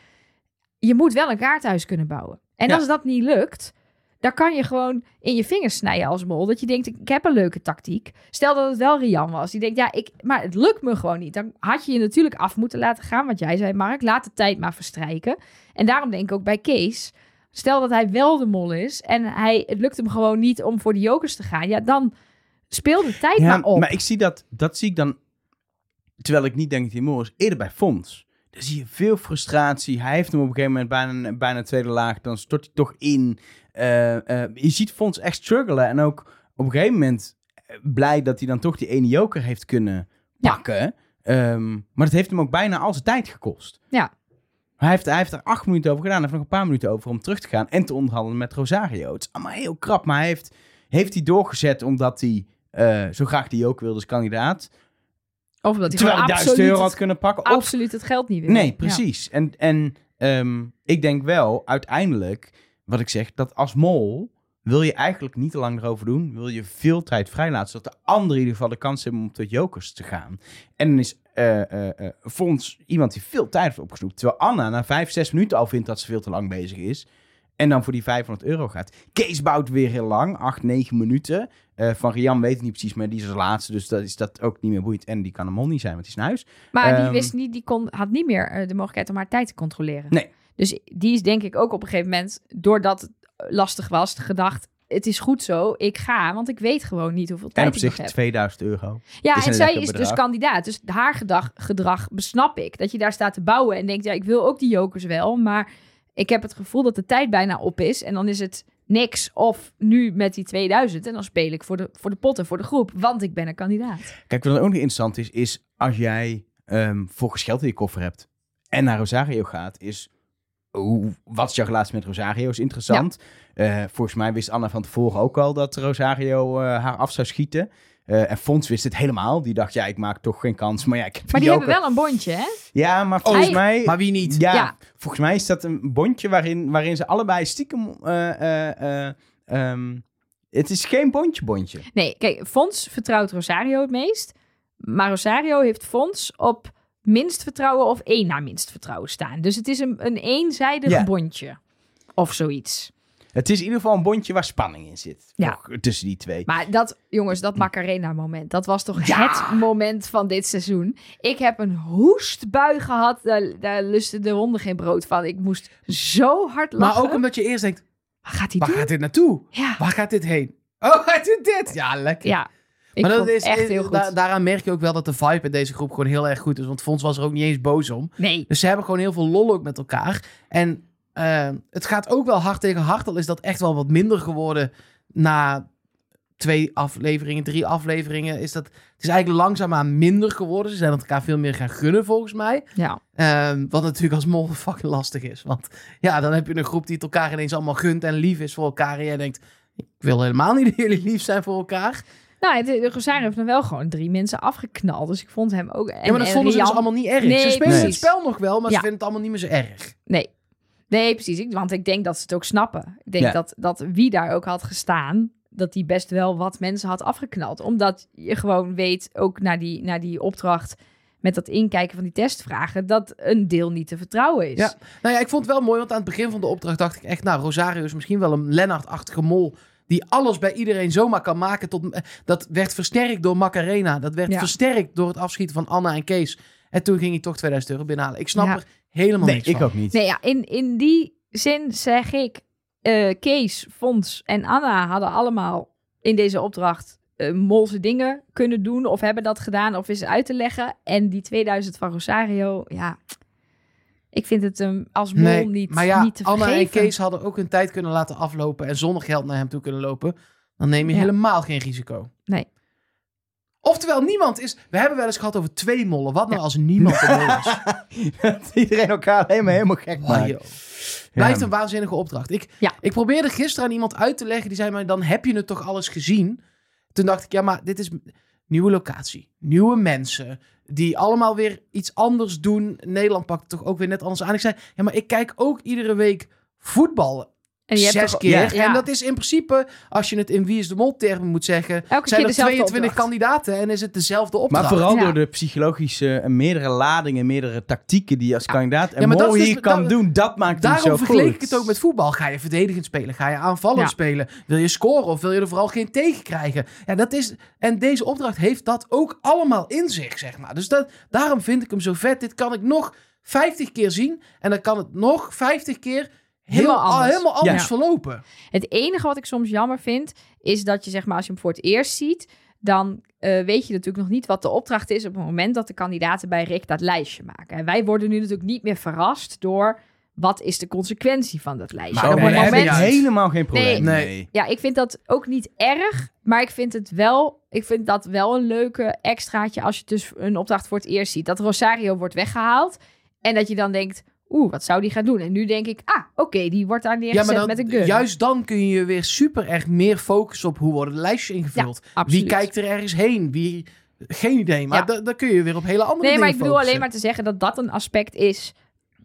je moet wel een kaarthuis kunnen bouwen. En Ja. als dat niet lukt, daar kan je gewoon in je vingers snijden als mol. Dat je denkt, ik heb een leuke tactiek. Stel dat het wel Rian was. Die denkt, ja, ik, maar het lukt me gewoon niet. Dan had je je natuurlijk af moeten laten gaan. Wat jij zei, Mark, laat de tijd maar verstrijken. En daarom denk ik ook bij Kees... Stel dat hij wel de mol is en hij, het lukt hem gewoon niet om voor de jokers te gaan. Ja, dan speel de tijd Ja, maar op. maar ik zie dat, dat zie ik dan, terwijl ik niet denk dat hij mooi is, eerder bij Fons. Dan zie je veel frustratie. Hij heeft hem op een gegeven moment bijna, bijna tweede laag. Dan stort hij toch in. Eh, eh, je ziet Fons echt struggelen. En ook op een gegeven moment eh, blij dat hij dan toch die ene joker heeft kunnen Ja. pakken. Ehm, maar dat heeft hem ook bijna al zijn tijd gekost. Ja. Hij heeft, hij heeft er acht minuten over gedaan. Hij heeft nog een paar minuten over om terug te gaan en te onderhandelen met Rosario. Het is allemaal heel krap. Maar hij heeft, heeft hij doorgezet omdat hij zo graag die joker wilde als kandidaat. Of dat hij Terwijl hij 1000 absoluut, euro had kunnen pakken. Of, absoluut het geld niet wil. nee, Ja. precies. En, en ehm, ik denk wel, uiteindelijk, wat ik zeg, dat als mol wil je eigenlijk niet te lang erover doen. Wil je veel tijd vrijlaten, zodat de anderen in ieder geval de kans hebben om tot jokers te gaan. En dan is eh, Fons iemand die veel tijd heeft opgesnoept. Terwijl Anna na vijf, zes minuten al vindt dat ze veel te lang bezig is. En dan voor die 500 euro gaat. Kees bouwt weer heel lang, 8, 9 minuten. Eh, van Rian weet ik niet precies, maar die is als laatste. Dus dat is dat ook niet meer boeiend. En die kan een mol niet zijn, want die is naar huis. Maar die Ehm, wist niet, die kon, had niet meer de mogelijkheid om haar tijd te controleren. Nee. Dus die is denk ik ook op een gegeven moment, doordat het lastig was, gedacht: het is goed zo, ik ga, want ik weet gewoon niet hoeveel En tijd op ik nog zich heb. 2000 euro. Ja, is en zij is dus kandidaat. Dus haar gedag, gedrag besnap ik. Dat je daar staat te bouwen en denkt, ja, ik wil ook die jokers wel, maar ik heb het gevoel dat de tijd bijna op is. En dan is het niks of nu met die 2000 en dan speel ik voor de, voor de potten, voor de groep, want ik ben een kandidaat. Kijk, wat ook nog interessant is, is als jij ehm volgens geld in je koffer hebt en naar Rosario gaat, is hoe, wat is jouw relatie met Rosario is interessant. Eh, volgens mij wist Anna van tevoren ook al dat Rosario eh, haar af zou schieten. Eh, en Fons wist het helemaal. Die dacht, ja, ik maak toch geen kans. Maar ja, ik heb Maar die joker. hebben wel een bondje, hè? Ja, maar volgens Hij- mij... Maar wie niet? Ja, Ja. volgens mij is dat een bondje waarin, waarin ze allebei stiekem... eh, eh, eh, ehm, het is geen bondje-bondje. Nee, kijk, Fons vertrouwt Rosario het meest. Maar Rosario heeft Fons op minst vertrouwen of één na minst vertrouwen staan. Dus het is een, een eenzijdig Ja. bondje. Of zoiets. Het is in ieder geval een bondje waar spanning in zit. Ja. Tussen die twee. Maar dat, jongens, dat Macarena-moment, dat was toch Ja. het moment van dit seizoen. Ik heb een hoestbui gehad, daar, daar lusten de honden geen brood van. Ik moest zo hard lachen. Maar ook omdat je eerst denkt, Wat gaat hij waar doen? gaat dit naartoe? Ja, Waar gaat dit heen? Oh, hij doet dit! Ja, lekker. ja. Ik maar dat is, echt heel goed. da- daaraan merk je ook wel dat de vibe in deze groep gewoon heel erg goed is. Want Fons was er ook niet eens boos om. nee, Dus ze hebben gewoon heel veel lol ook met elkaar. En eh, het gaat ook wel hard tegen hard. Al is dat echt wel wat minder geworden na twee afleveringen, drie afleveringen. Is dat, het is eigenlijk langzaamaan minder geworden. Ze zijn het elkaar veel meer gaan gunnen volgens mij. ja. Ehm, wat natuurlijk als mol fucking lastig is. Want ja, dan heb je een groep die het elkaar ineens allemaal gunt en lief is voor elkaar. En jij denkt, ik wil helemaal niet dat jullie lief zijn voor elkaar. Nou, het- de Rosario heeft nog wel gewoon drie mensen afgeknald. Dus ik vond hem ook... En, ja, maar dat en vonden ze dus allemaal niet erg. Nee, ze spelen precies. het spel nog wel, maar Ja. ze vinden het allemaal niet meer zo erg. Nee. Nee, precies. Ik, want ik denk dat ze het ook snappen. Ik denk Ja. dat, dat wie daar ook had gestaan, dat die best wel wat mensen had afgeknald. Omdat je gewoon weet, ook naar die, naar die opdracht met dat inkijken van die testvragen, dat een deel niet te vertrouwen is. Ja. Nou ja, ik vond het wel mooi, want aan het begin van de opdracht dacht ik echt, nou, Rosario is misschien wel een Lennart-achtige mol die alles bij iedereen zomaar kan maken. Tot, dat werd versterkt door Macarena. Dat werd Ja. versterkt door het afschieten van Anna en Kees. En toen ging hij toch 2000 euro binnenhalen. Ik snap Ja. er helemaal Nee, niks ik van. ook niet. Nee, ja, in, in die zin zeg ik, eh, Kees, Fons en Anna hadden allemaal in deze opdracht eh, molse dingen kunnen doen of hebben dat gedaan of is uit te leggen. En die 2000 van Rosario, ja, ik vind het hem als mol Nee, niet, maar ja, niet te Anna en vergeven. Kees hadden ook hun tijd kunnen laten aflopen en zonder geld naar hem toe kunnen lopen. Dan neem je Ja. helemaal geen risico. Nee. Oftewel, niemand is... We hebben wel eens gehad over twee mollen. Wat nou als niemand een mol is? Dat iedereen elkaar helemaal, helemaal gek Oh, maakt. Blijft een waanzinnige opdracht. Ik, Ja. ik probeerde gisteren aan iemand uit te leggen. Die zei maar, dan heb je het toch alles gezien? Toen dacht ik, ja, maar dit is nieuwe locatie. Nieuwe mensen. Die allemaal weer iets anders doen. Nederland pakt toch ook weer net anders aan. Ik zei, ja, maar ik kijk ook iedere week voetbal. En je hebt zes toch- keer. Ja. Ja. En dat is in principe, als je het in Wie is de Mol termen moet zeggen, Elke zijn er dezelfde 22 opdracht. kandidaten en is het dezelfde Maar opdracht. vooral Ja. door de psychologische en meerdere ladingen, meerdere tactieken die je als kandidaat en maar Mol hier dus- kan doen, dat maakt hem zo Daarom vergeleek goed. ik het ook met voetbal. Ga je verdedigend spelen? Ga je aanvallend Ja. spelen? Wil je scoren of wil je er vooral geen tegen krijgen? Ja, dat is, en deze opdracht heeft dat ook allemaal in zich, zeg maar. Dus dat, daarom vind ik hem zo vet. Dit kan ik nog 50 keer zien en dan kan het nog 50 keer Helemaal al- anders. helemaal anders Ja. verlopen. Het enige wat ik soms jammer vind, is dat je zeg maar als je hem voor het eerst ziet, dan eh, weet je natuurlijk nog niet wat de opdracht is op het moment dat de kandidaten bij Rick dat lijstje maken. En wij worden nu natuurlijk niet meer verrast door wat is de consequentie van dat lijstje. Maar op nee, het heb moment, ik juist. helemaal geen probleem Nee. ja, ik vind dat ook niet erg, maar ik vind het wel, ik vind dat wel een leuke extraatje als je dus een opdracht voor het eerst ziet. Dat Rosario wordt weggehaald en dat je dan denkt, oeh, wat zou die gaan doen? En nu denk ik, ah, oké, die wordt daar Ja, neergezet maar dan, met een gun. juist dan kun je weer super erg meer focussen op hoe worden de lijstjes ingevuld. Wie kijkt er ergens heen? Wie... Geen idee, maar Ja. da- kun je weer op hele andere Nee, dingen maar ik bedoel alleen maar te zeggen dat dat een aspect is.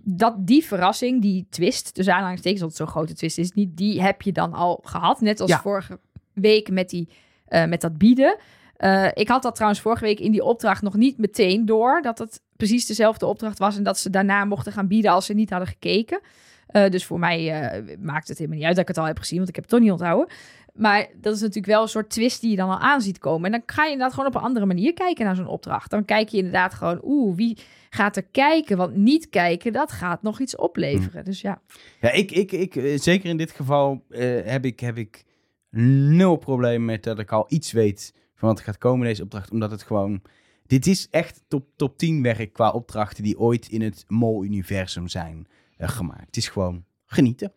Dat die verrassing, die twist, dus aanhalingstekens, dat het zo'n grote twist is, niet, die heb je dan al gehad. Net als Ja. vorige week met, die, eh, met dat bieden. Eh, ik had dat trouwens vorige week in die opdracht nog niet meteen door. Dat het precies dezelfde opdracht was. En dat ze daarna mochten gaan bieden als ze niet hadden gekeken. Eh, dus voor mij eh, maakt het helemaal niet uit dat ik het al heb gezien. Want ik heb het toch niet onthouden. Maar dat is natuurlijk wel een soort twist die je dan al aan ziet komen. En dan ga je inderdaad gewoon op een andere manier kijken naar zo'n opdracht. Dan kijk je inderdaad gewoon, oeh, wie gaat er kijken? Want niet kijken, dat gaat nog iets opleveren. Dus ja, Ja, ik, ik, ik, zeker in dit geval heb, ik, heb ik nul probleem met dat ik al iets weet van wat er gaat komen deze opdracht. Omdat het gewoon... Dit is echt top, top 10 werk qua opdrachten die ooit in het Mol-universum zijn eh, gemaakt. Het is gewoon genieten.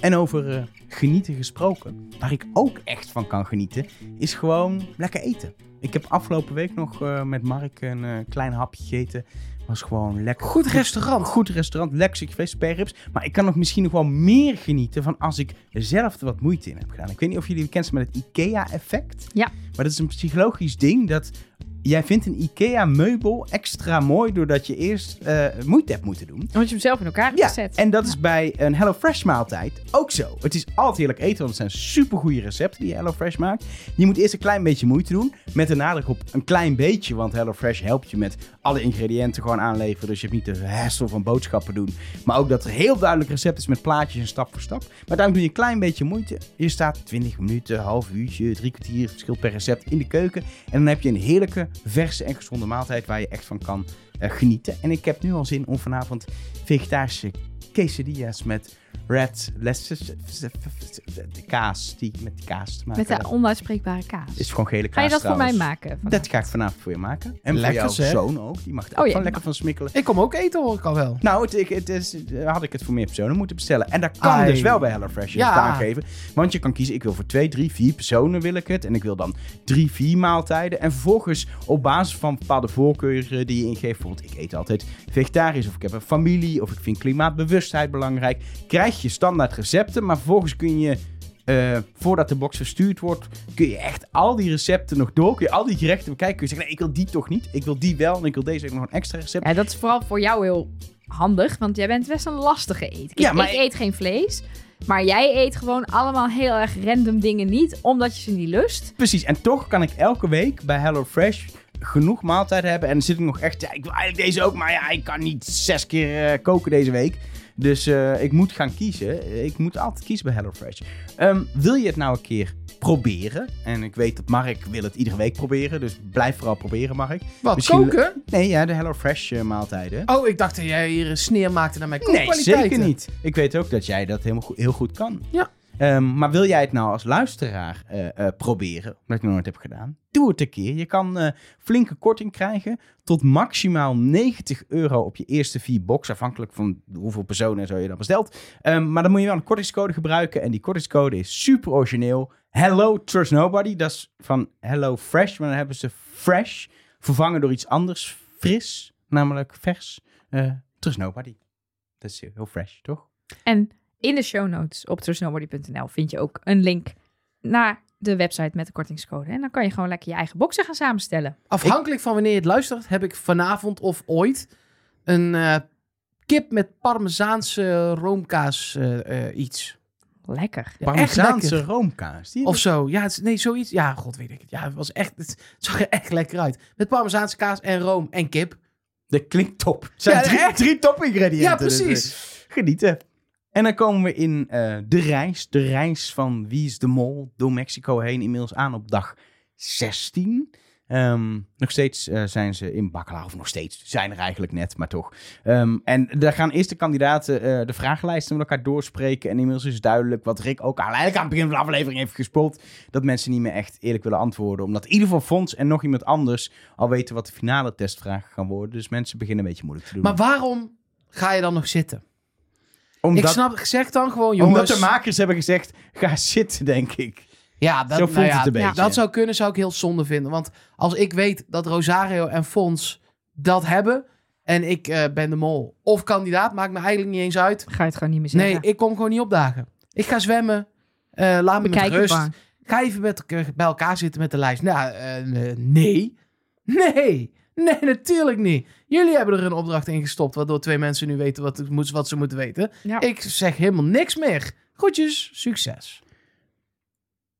En over eh, genieten gesproken, waar ik ook echt van kan genieten, is gewoon lekker eten. Ik heb afgelopen week nog eh, met Mark een klein hapje gegeten. Was gewoon lekker. Goed restaurant. Goed restaurant, lekker stukje vlees, sperrips. Maar ik kan nog misschien nog wel meer genieten van als ik zelf er wat moeite in heb gedaan. Ik weet niet of jullie bekend zijn met het IKEA-effect. Ja. Maar dat is een psychologisch ding dat jij vindt een IKEA-meubel extra mooi doordat je eerst eh, moeite hebt moeten doen. omdat je hem zelf in elkaar hebt Ja, gezet. en dat is bij een HelloFresh maaltijd ook zo. Het is altijd heerlijk eten, want het zijn supergoeie recepten die HelloFresh maakt. Je moet eerst een klein beetje moeite doen, met de nadruk op een klein beetje, want HelloFresh helpt je met alle ingrediënten gewoon aanleveren. Dus je hebt niet de hassle van boodschappen doen. Maar ook dat er heel duidelijk recept is met plaatjes en stap voor stap. Maar daarom doe je een klein beetje moeite. Je staat 20 minuten, half uurtje, drie kwartier, verschilt per recept in de keuken. En dan heb je een heerlijke, verse en gezonde maaltijd waar je echt van kan eh, genieten. En ik heb nu al zin om vanavond vegetarische quesadillas met red de kaas die met die kaas te maken. Met de onuitspreekbare kaas. is gewoon gele kaas. Ga je dat voor mij maken? vandaag? Dat ga ik vanavond voor je maken. En Lekker, voor jouw zoon ook. Die mag er ook Oh ja, die lekker van smikkelen. Ik kom ook eten, hoor ik al wel. Nou, het, ik- het is, had ik het voor meer personen moeten bestellen. En dat kan Ai. dus wel bij HelloFresh. Je Ja. aangeven. Want je kan kiezen, ik wil voor twee, drie, vier personen wil ik het. En ik wil dan drie, vier maaltijden. En vervolgens op basis van bepaalde voorkeuren die je ingeeft. Bijvoorbeeld, ik eet altijd vegetarisch. Of ik heb een familie. Of ik vind klimaatbewustheid belangrijk. Krijg je standaard recepten. Maar vervolgens kun je... eh, voordat de box verstuurd wordt, kun je echt al die recepten nog door. Kun je al die gerechten bekijken. Kun je zeggen, nee, ik wil die toch niet. Ik wil die wel. En ik wil deze ook nog een extra recept. Ja, dat is vooral voor jou heel handig, want jij bent best een lastige eet. Ja, ik, maar ik ik- eet geen vlees, maar jij eet gewoon allemaal heel erg random dingen niet, omdat je ze niet lust. Precies, en toch kan ik elke week bij HelloFresh genoeg maaltijden hebben. En dan zit ik nog echt, ja, ik wil eigenlijk deze ook, maar ja, ik kan niet zes keer eh, koken deze week. Dus eh, ik moet gaan kiezen. Ik moet altijd kiezen bij HelloFresh. Ehm, wil je het nou een keer proberen? En ik weet dat Mark wil het iedere week proberen, dus blijf vooral proberen, Mark. Wat, Misschien- koken? Nee, ja, de HelloFresh eh, maaltijden. Oh, ik dacht dat jij hier een sneer maakte naar mijn Nee, kookkwaliteiten. zeker niet. Ik weet ook dat jij dat helemaal goed, heel goed kan. Ja. Ehm, maar wil jij het nou als luisteraar eh, eh, proberen, omdat ik nog nooit heb gedaan? Doe het een keer. Je kan eh, flinke korting krijgen tot maximaal 90 euro op je eerste vier box, afhankelijk van hoeveel personen zo je dan bestelt. Ehm, maar dan moet je wel een kortingscode gebruiken en die kortingscode is super origineel. Hello Trust Nobody, dat is van Hello Fresh, maar dan hebben ze fresh vervangen door iets anders, fris, namelijk vers. Trust Nobody. Dat is heel fresh, toch? En in de show notes op trustnobody.nl vind je ook een link naar de website met de kortingscode. En dan kan je gewoon lekker je eigen boxen gaan samenstellen. Afhankelijk van wanneer je het luistert, heb ik vanavond of ooit een eh, kip met parmezaanse roomkaas eh, eh, iets. Lekker. Ja, Parmezaanse lekker. roomkaas. Die Of zo. Ja, het is- nee, zoiets. Ja, god weet ik het. Ja, het, was echt, het zag er echt lekker uit. Met parmezaanse kaas en room en kip. Dat klinkt top. Het zijn Ja, drie, echt. drie top-ingrediënten. Ja, dus, precies. eh, genieten. En dan komen we in eh, de reis. De reis van Wie is de Mol door Mexico heen. Inmiddels aan op dag 16. Ehm, nog steeds eh, zijn ze in Bakkelaar. Of nog steeds. Zijn er eigenlijk net, maar toch. Ehm, en daar gaan eerst de kandidaten eh, de vragenlijsten met elkaar doorspreken. En inmiddels is duidelijk wat Rick ook eigenlijk aan het begin van de aflevering heeft gespot. Dat mensen niet meer echt eerlijk willen antwoorden. Omdat in ieder geval Fons en nog iemand anders al weten wat de finale testvragen gaan worden. Dus mensen beginnen een beetje moeilijk te doen. Maar waarom ga je dan nog zitten? Omdat, ik snap, zeg dan gewoon, jongens. omdat de makers hebben gezegd, ga zitten, denk ik. Ja, dat, Zo voelt nou ja, het een beetje. Dat zou kunnen, zou ik heel zonde vinden. Want als ik weet dat Rosario en Fons dat hebben... en ik eh, ben de mol of kandidaat, maakt me eigenlijk niet eens uit. Ga je het gewoon niet meer zeggen. Nee, ik kom gewoon niet opdagen. Ik ga zwemmen. eh, laat me met Bekijk het rust. maar. Ga even met, elkaar- bij elkaar zitten met de lijst. Nou, eh, eh, nee. Nee. Nee, natuurlijk niet. Jullie hebben er een opdracht in gestopt... waardoor twee mensen nu weten wat, wat ze moeten weten. Ja. Ik zeg helemaal niks meer. Groetjes, succes.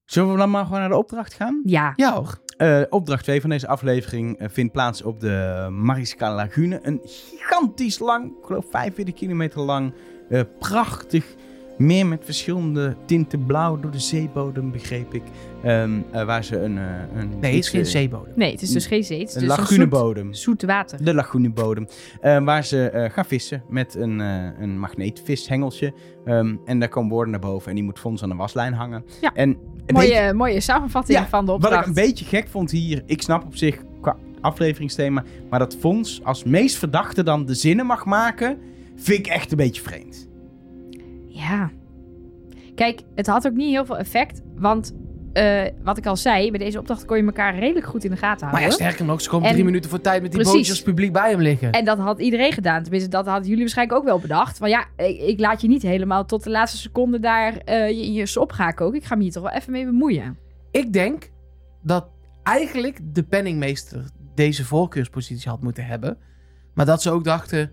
Zullen we dan maar gewoon naar de opdracht gaan? Ja. Ja hoor. Eh, opdracht 2 van deze aflevering eh, vindt plaats op de Mariscala Lagune. Een gigantisch lang, ik geloof 45 kilometer lang, eh, prachtig meer met verschillende tinten blauw door de zeebodem, begreep ik. Ehm, eh, waar ze een... eh, een Nee, het is geen zeebodem. Nee, het is dus geen zee. Het is Een dus lagunebodem. Zoet, zoet water. De lagunebodem. eh, waar ze eh, gaan vissen met een, eh een magneetvishengeltje. Ehm, en daar komen woorden naar boven en die moet Fons aan de waslijn hangen. Ja. En Mooie, mooie samenvatting Ja, van de Wat opdracht. ik een beetje gek vond hier, ik snap op zich qua afleveringsthema, maar dat Fons als meest verdachte dan de zinnen mag maken, vind ik echt een beetje vreemd. Ja. Kijk, het had ook niet heel veel effect. Want eh, wat ik al zei, bij deze opdracht kon je elkaar redelijk goed in de gaten Maar houden. ja, sterker nog, ze komen En- drie minuten voor tijd met die Precies. bootjes publiek bij hem liggen. En dat had iedereen gedaan. Tenminste, dat hadden jullie waarschijnlijk ook wel bedacht. Van ja, ik, ik laat je niet helemaal tot de laatste seconde daar eh, je, in je sop gaan koken. Ik ga me hier toch wel even mee bemoeien. Ik denk dat eigenlijk de penningmeester deze voorkeurspositie had moeten hebben. Maar dat ze ook dachten,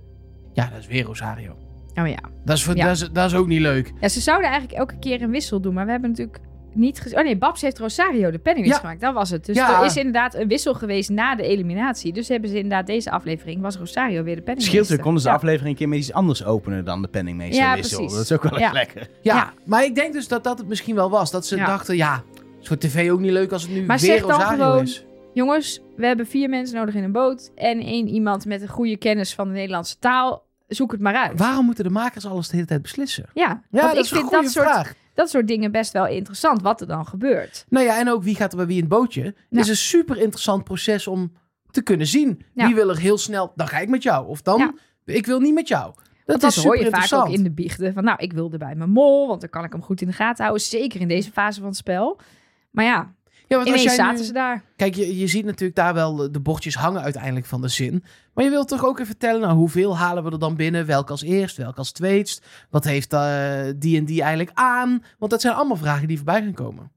ja, dat is weer Rosario. Oh ja. Dat is, voor, Ja. dat is, dat is ook niet leuk. Ja, ze zouden eigenlijk elke keer een wissel doen. Maar we hebben natuurlijk niet gezien... Oh nee, Babs heeft Rosario de Ja. gemaakt. Dat was het. Dus Ja. er is inderdaad een wissel geweest na de eliminatie. Dus hebben ze inderdaad deze aflevering... was Rosario weer de penningmeester. Scheelt er, konden ze de Ja. aflevering een keer met iets anders openen dan de penningmeester Ja, wissel. precies. Dat is ook wel Ja. echt lekker. Ja, Ja. maar ik denk dus dat dat het misschien wel was. Dat ze Ja. dachten, ja, is voor tv ook niet leuk als het nu Maar weer Rosario gewoon- is. Jongens, we hebben vier mensen nodig in een boot. En één iemand met een goede kennis van de Nederlandse taal. Zoek het maar uit. Waarom moeten de makers alles de hele tijd beslissen? Ja, Ja, want dat ik is een vind goede dat soort, vraag. dat soort dingen best wel interessant. Wat er dan gebeurt. Nou ja, en ook wie gaat er bij wie in het bootje. Ja. is een super interessant proces om te kunnen zien. Ja. Wie wil er heel snel, dan ga ik met jou. Of dan, Ja. ik wil niet met jou. Dat, dat is hoor super je vaak ook in de biechten. Van nou, ik wilde bij mijn mol, want dan kan ik hem goed in de gaten houden. Zeker in deze fase van het spel. Maar ja, Ja, want als ineens jij zaten nu- ze daar. Kijk, je, je ziet natuurlijk daar wel de, bordjes hangen uiteindelijk van de zin. Maar je wilt toch ook even vertellen, nou, hoeveel halen we er dan binnen? Welk als eerst, welk als tweetst? Wat heeft eh, die en die eigenlijk aan? Want dat zijn allemaal vragen die voorbij gaan komen.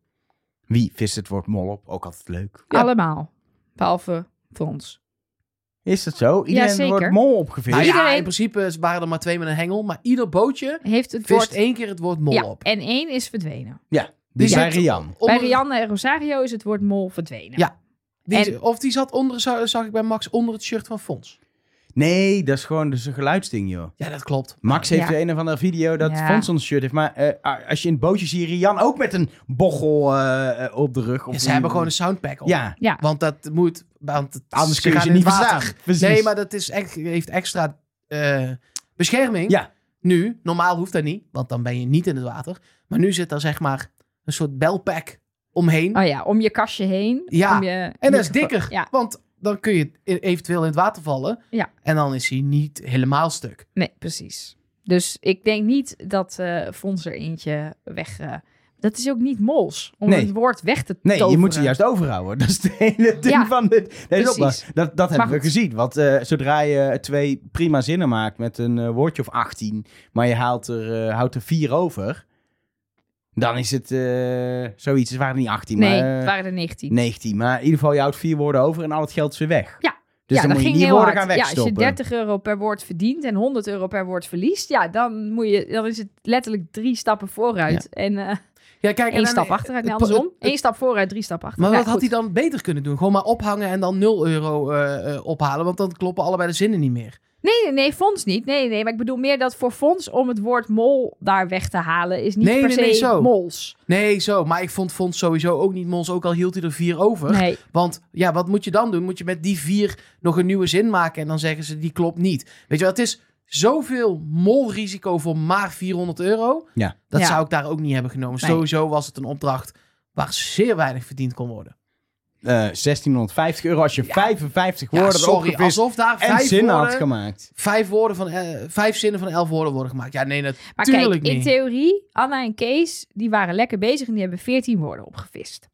Wie vist het woord mol op? Ook altijd leuk. Ja. Allemaal. Behalve Fons. Is dat zo? Iedereen zeker. wordt mol opgevist. Nou ja, Iedereen- in principe waren er maar twee met een hengel. Maar ieder bootje Heeft het vist woord... één keer het woord mol ja, op. en één is verdwenen. Ja, die zit Rian. Onder- Bij Rianne en Rosario is het woord mol verdwenen. Ja. Die- En- Of die zat onder, zag, ik bij Max, onder het shirt van Fons. Nee, dat is gewoon dus een geluidsding, joh. Ja, dat klopt. Max heeft Ja. een of andere video dat Ja. Fons ons shirt heeft. Maar eh, als je in het bootje ziet Rian ook met een bochel eh, eh, op de rug. Of Ja, ze een- hebben gewoon een soundpack op. Ja, Ja. Want dat moet... Want het, anders kun je ze in niet het water. verstaan. Nee, maar dat is echt, heeft extra eh, bescherming. Ja. Nu, normaal hoeft dat niet, want dan ben je niet in het water. Maar nu zit er zeg maar een soort belpack omheen. Oh ja, om je kastje heen. Ja, Om je en dat is dikker, Ja, want dan kun je e- eventueel in het water vallen. Ja. En dan is hij niet helemaal stuk. nee, precies. Dus ik denk niet dat eh Fons er eentje weg... eh, dat is ook niet mols, om Nee. het woord weg te Nee, je toveren. moet ze juist overhouden. Dat is het hele ding Ja, van dit, opdracht. Dat, dat hebben we gezien. Want eh, zodra je twee prima zinnen maakt met een woordje of 18, maar je haalt er, eh, houdt er vier over, dan is het eh, zoiets. Het waren niet 18, Nee, maar het eh, waren er 19. 19. Maar in ieder geval, je houdt vier woorden over en al het geld is weer weg. Ja. Dus ja, dan moet je die woorden hard. gaan Ja, als je wegstoppen. 30 euro per woord verdient en 100 euro per woord verliest, ja, dan, moet je, dan is het letterlijk drie stappen vooruit en eh Ja, kijk, en één dan- stap achteruit. Nee, het- andersom. Eén stap vooruit, drie stappen Maar achteruit. wat Ja, had hij dan beter kunnen doen? Gewoon maar ophangen en dan 0 euro eh, eh, ophalen. Want dan kloppen allebei de zinnen niet meer. Nee, nee, nee, Fons niet. Nee, nee, maar ik bedoel meer dat voor Fons om het woord mol daar weg te halen is niet Nee, per nee, se nee, zo. mols. Nee, zo. Maar ik vond Fons sowieso ook niet mons. Ook al hield hij er vier over. Nee. Want ja, wat moet je dan doen? Moet je met die vier nog een nieuwe zin maken en dan zeggen ze die klopt niet. Weet je wel, het is zoveel molrisico voor maar 400 euro. Ja. Dat Ja. zou ik daar ook niet hebben genomen. Nee. Sowieso was het een opdracht waar zeer weinig verdiend kon worden. Eh, 1650 euro als je Ja. 55 Ja, woorden sorry, opgevist alsof daar en vijf zinnen had gemaakt. vijf, woorden van, eh, vijf zinnen van elf woorden worden gemaakt. Ja, nee, Maar natuurlijk kijk, in theorie, Anna en Kees, die waren lekker bezig en die hebben 14 woorden opgevist.